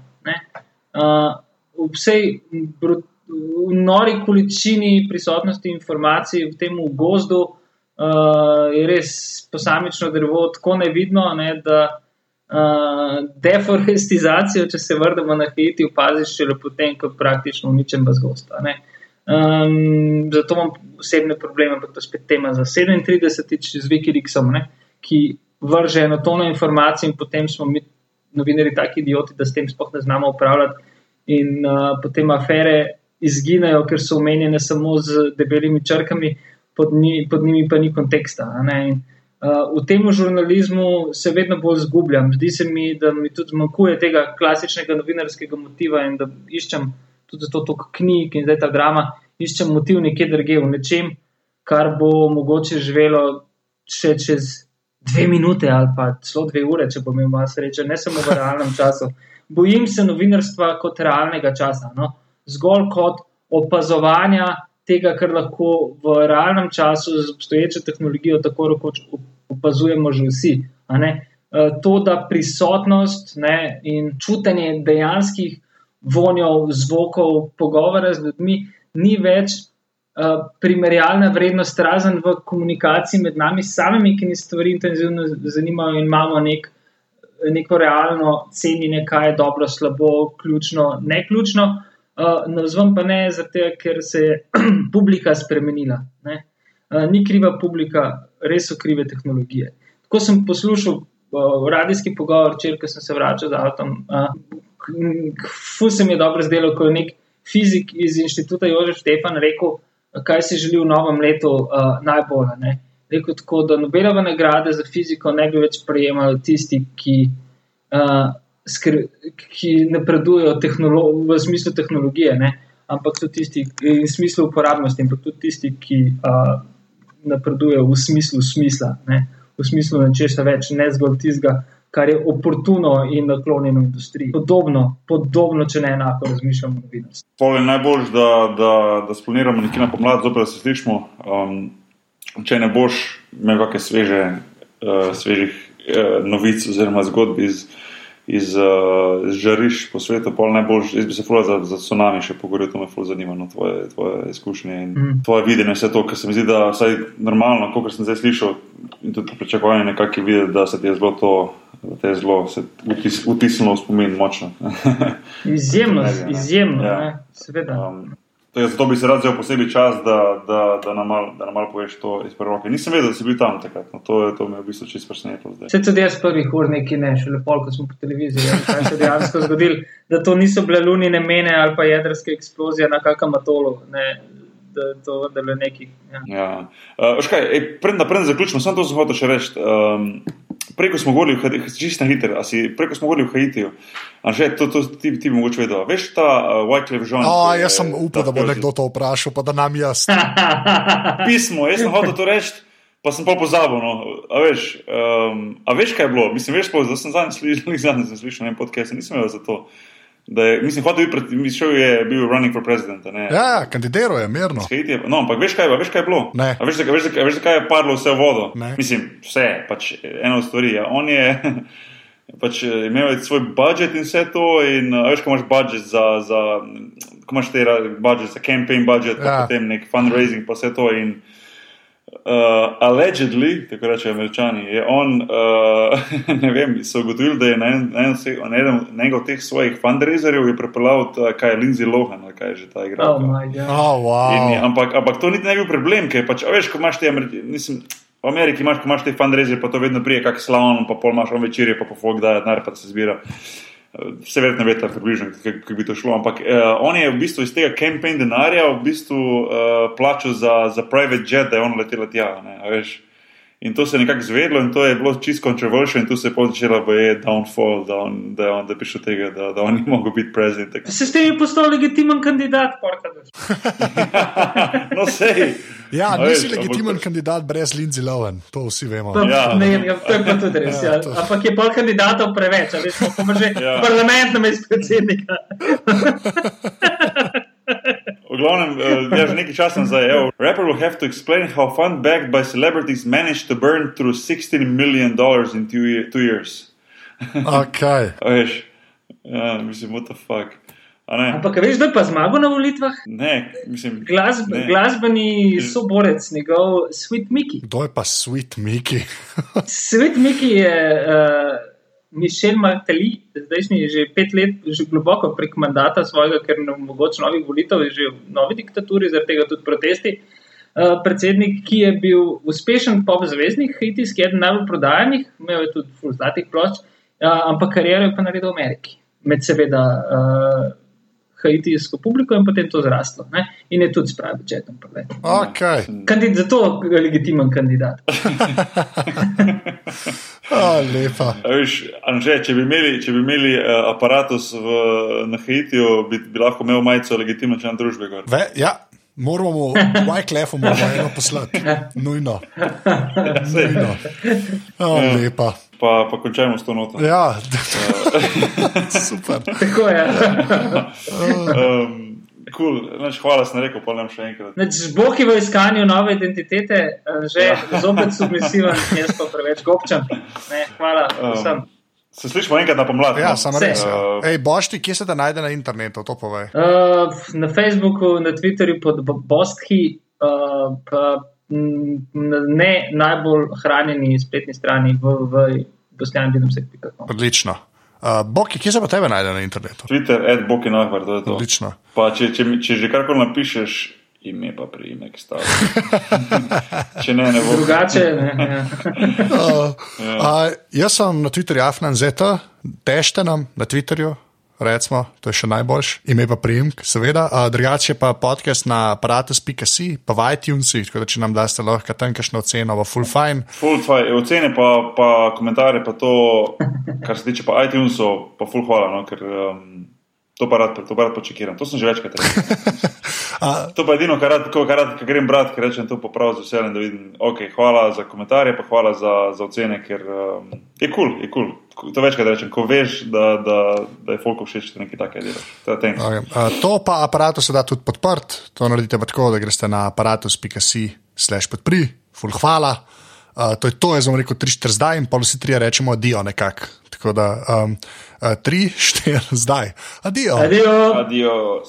Uh, v vsej bru- v nori količini prisotnosti informacij v tem gozdu uh, je res posamično drevo tako nevidno, ne, da uh, deforestizacijo, če se vrnemo na Haiti, opaziš šele potem, ko praktično uničen vas gosta. ne. Um, zato imam osebne probleme, ampak to je spet tema za 37. z Wikileaksom, ne, ki vrže eno tono informacij in potem smo mi, novinari, taki idioti, da s tem sploh ne znamo upravljati. In uh, potem afere izginejo, ker so omenjene samo z debelimi črkami, pod, njimi, pod njimi pa ni konteksta. ne. In, uh, v tem žurnalizmu se vedno bolj zgubljam. Zdi se mi, da mi tudi zmanjkuje tega klasičnega novinarskega motiva in da iščem tudi zato toliko knjig in zdaj ta drama, iščem motiv nekje drugje v nečem, kar bo mogoče živelo še čez dve minute ali pa celo dve ure, če bom imel sreče, ne samo v realnem času. Bojim se novinarstva kot realnega časa, no? zgolj kot opazovanja tega, kar lahko v realnem času z obstoječo tehnologijo tako rekoč opazujemo že vsi. Eh, To, da prisotnost ne, in čutenje dejanskih vonjev, zvokov, pogovora z ljudmi ni več uh, primerjalna vrednost, razen v komunikaciji med nami samimi, ki nas stvari intenzivno zanimajo in imamo nek, neko realno cenjenje, kaj je dobro, slabo, ključno, ne ključno. Uh, Navzven pa ne, zato ker se je publika spremenila. Ne? Uh, ni kriva publika, res so krive tehnologije. Tako sem poslušal uh, radijski pogovor, če sem se vračal z avtom. Uh, Fu se mi je dobro zdelo, ko je nek fizik iz inštituta Jožef Štefan rekel, kaj si želi v novem letu uh, najbolj. Rekel tako, da Nobelove nagrade za fiziko ne bi več prejemali tisti, ki, uh, skr, ki napredujejo v smislu tehnologije, ne? ampak tudi tisti, v smislu uporabnosti, ampak tudi tisti, ki uh, napredujejo v smislu smisla, ne? v smislu nečesa več, ne zgolj tistega kar je oportuno in naklonjeno industriji. Podobno, podobno če ne enako, razmišljamo o novinarstvu. Pol je najbolj, da, da, da spolniramo nekje na pomlad, zopet se slišimo. Um, če ne boš imel kakšne sveže, uh, svežih uh, novic oziroma zgodb iz, iz, uh, iz žarišč po svetu, pol najbolj, jaz bi se fulal za, za tsunami še pogovoril, to me fulal zanima, no, tvoje, tvoje izkušnje in mm. tvoje videnje, vse to, kar se mi zdi, da vsaj normalno, kot sem zdaj slišal in tudi pričakovanje nekako je videti, da se ti je zelo to. Da te je zelo vtis, vtisnilo v spomin, močno. izjemno, izjemno, ja. seveda. Um, Tega, zato bi se rad vzel posebej čas, da, da, da nam malo mal poveš to iz prve roke. Nisem vedel, da si bil tam takrat. No, to, to me je v bistvu čisto presenetilo. Vse tudi jaz prvih ur neki ne, šele pol, ko smo po televiziji. Kaj se je dejansko zgodilo, da to niso bile lunine mene ali pa jedrske eksplozije na kakem atolu. Ne. Da, to, da je nekaj. Ja. Ja. Uh, Predem, da zaključimo, samo to sem hotel še reči. Um, preko smo govorili, čisto na hiter, preko smo govorili v Haitiju. Že to, to ti, ti bi mogoče vedel. Veš ta uh, Wycliffe Jean? Oh, jaz sem upal, da bo nekdo to vprašal, pa da nam jaz. Pismo, jaz sem hotel to reči. Pa sem pa pozabil. No. A, veš, um, a veš, kaj je bilo? Mislim, veš, da sem zadnjič slišal, slišal en podcast, nisem vedel za to. Je, mislim, hotel bi šel je bil running for president. Ne? Ja, ja kandidiral je, mirno. Je, no, ampak veš kaj, veš, kaj je bilo? Ne. A veš, zakaj, veš, zakaj, veš, zakaj je padlo vse v vodo? Ne. Mislim, vse, pač eno stvari. Ja. On je pač, imel svoj budžet in vse to, in veš, ko imaš budžet za, za, ko imaš te budžet za campaign budžet, ja. potem nek fundraising, pa vse to. In, Uh, allegedly, tako reče američani, je on, uh, ne vem, so ugotovili, da je na enem od teh svojih fundraiserjev pripeljal, kaj je Lindsay Lohan, kaj je že ta igra. Oh oh, wow. ampak, ampak to niti ne bi bil problem, ker pač, veš, ko imaš te, mislim, v Ameriki imaš, ko imaš te fundraiserje, pa to vedno prije, kak slavno, pa pol imaš on večerje, pa po folk daje, denar pa se zbira. Vse verjetno veste, približno, kako bi to šlo. Ampak uh, on je v bistvu iz tega campaign denarja v bistvu uh, plačal za, za private jet, da je on letel tja. Ne, in to se je nekako zvedlo in to je bilo čisto kontroversialno in tu se je začela boje downfall, da, on, da on da prišel tega, da, da on ni mogel biti prezident. Se s tem je postal legitimen kandidat, porka. no, sej. Ja, nisi legitimen kandidat brez Lindsay Lohan, to vsi vemo. Pa, ja. ne, ja, to je pa tudi res. Ja, ja. Ampak je pol kandidatov preveč, ali smo že ja. parlament na mestu predsednika. V glavnem, uh, ja, že nekaj časa nazaj, evo, rapper will have to explain how fund backed by celebrities managed to burn through 16 million dollars in two, two years. okay. Veš, ja, mislim, what the fuck. Ampak veš, da je pa zmagal na volitvah? Ne, mislim. Glasb, ne. Glasbeni soborec, njegov Sweet Mickey. Kdo je pa Sweet Mickey? Sweet Mickey je uh, Mišel Martelly, zdaj smo že pet let, že globoko prek mandata svojega, ker ne mogoče novih volitev, je že v novi diktaturi, zaradi tega tudi protesti. Uh, predsednik, ki je bil uspešen pop zvezdnik, hitijski, eden najbolj prodajanih, imel je tudi zlatih plošč, uh, ampak kariero je pa naredil v Ameriki. Med seveda. Uh, haitijsko publiko in potem to zraslo. Ne? In je tudi spravil četom. Okay. Kandid, zato je legitimen kandidat. oh, lepa. Viš, Anže, če bi imeli, če bi imeli uh, aparatus v, na Haitiju, bi, bi lahko imel majico legitimno član družbe. Ve, ja. Moramo v Wyclefu eno poslati, nujno. nujno. Oh, lepa. Pa, pa končajmo s to noto. Ja, super. Tako je. um, cool. Neč, hvala, sem rekel, pa ne še enkrat. Bog je v iskanju nove identitete, eh, že ja. zopet submisiven, jaz pa preveč gobčam. Ne, hvala vsem. Se slišimo enkrat na pomlad. Ja, no? samo res. Uh, Ej, bošti, kje se da najde na internetu, to povej. Uh, na Facebooku, na Twitterju pod Bostki, uh, pa ne najbolj hranjeni spletni strani v, v bosnjanskem.com. Odlično. Uh, Boki, kje se pa tebe najde na internetu? Twitter, ad Boki Nahvar, to je to. Odlično. Pa če, če, če že karkoli napišeš, ime pa priimek stavlja. Če ne, ne bo. Drugače, ne. Ja. uh, ja. uh, jaz sem na Twitterju Afnan Zeta, tešte nam na Twitterju. Recimo, to je še najboljši, ime pa priimek, seveda. Uh, drugače pa podcast na aparatus.si, pa v iTunesih, tako da če nam daste lahko tam kakšno oceno, v full fine. Full fine, ocene pa, pa komentarje, pa to, kar se tiče pa iTunesov, pa full hvala, no, ker um, to pa rad, to pa rad počekiram. To sem že večkrat rekel. To pa je edino, kar, rad, kar, rad, kar grem brat, ker rečem to popravljati z veseljem, da vidim, ok, hvala za komentarje, pa hvala za, za ocene, ker um, je kul, cool, je kul. Cool. To večkrat rečem, ko veš, da, da, da je folko všeč, da nekaj takega delaš. To, okay. uh, to pa aparatus se da tudi podprt, to naredite pa tako, da greste na aparatus.si slash podpri ful hvala. Uh, to je to, jaz bom rekel 3-4 zdaj in pa vsi trije rečemo adijo nekako. Tako da 3-4 um, uh, zdaj. Adijo. Adijo. Adijo.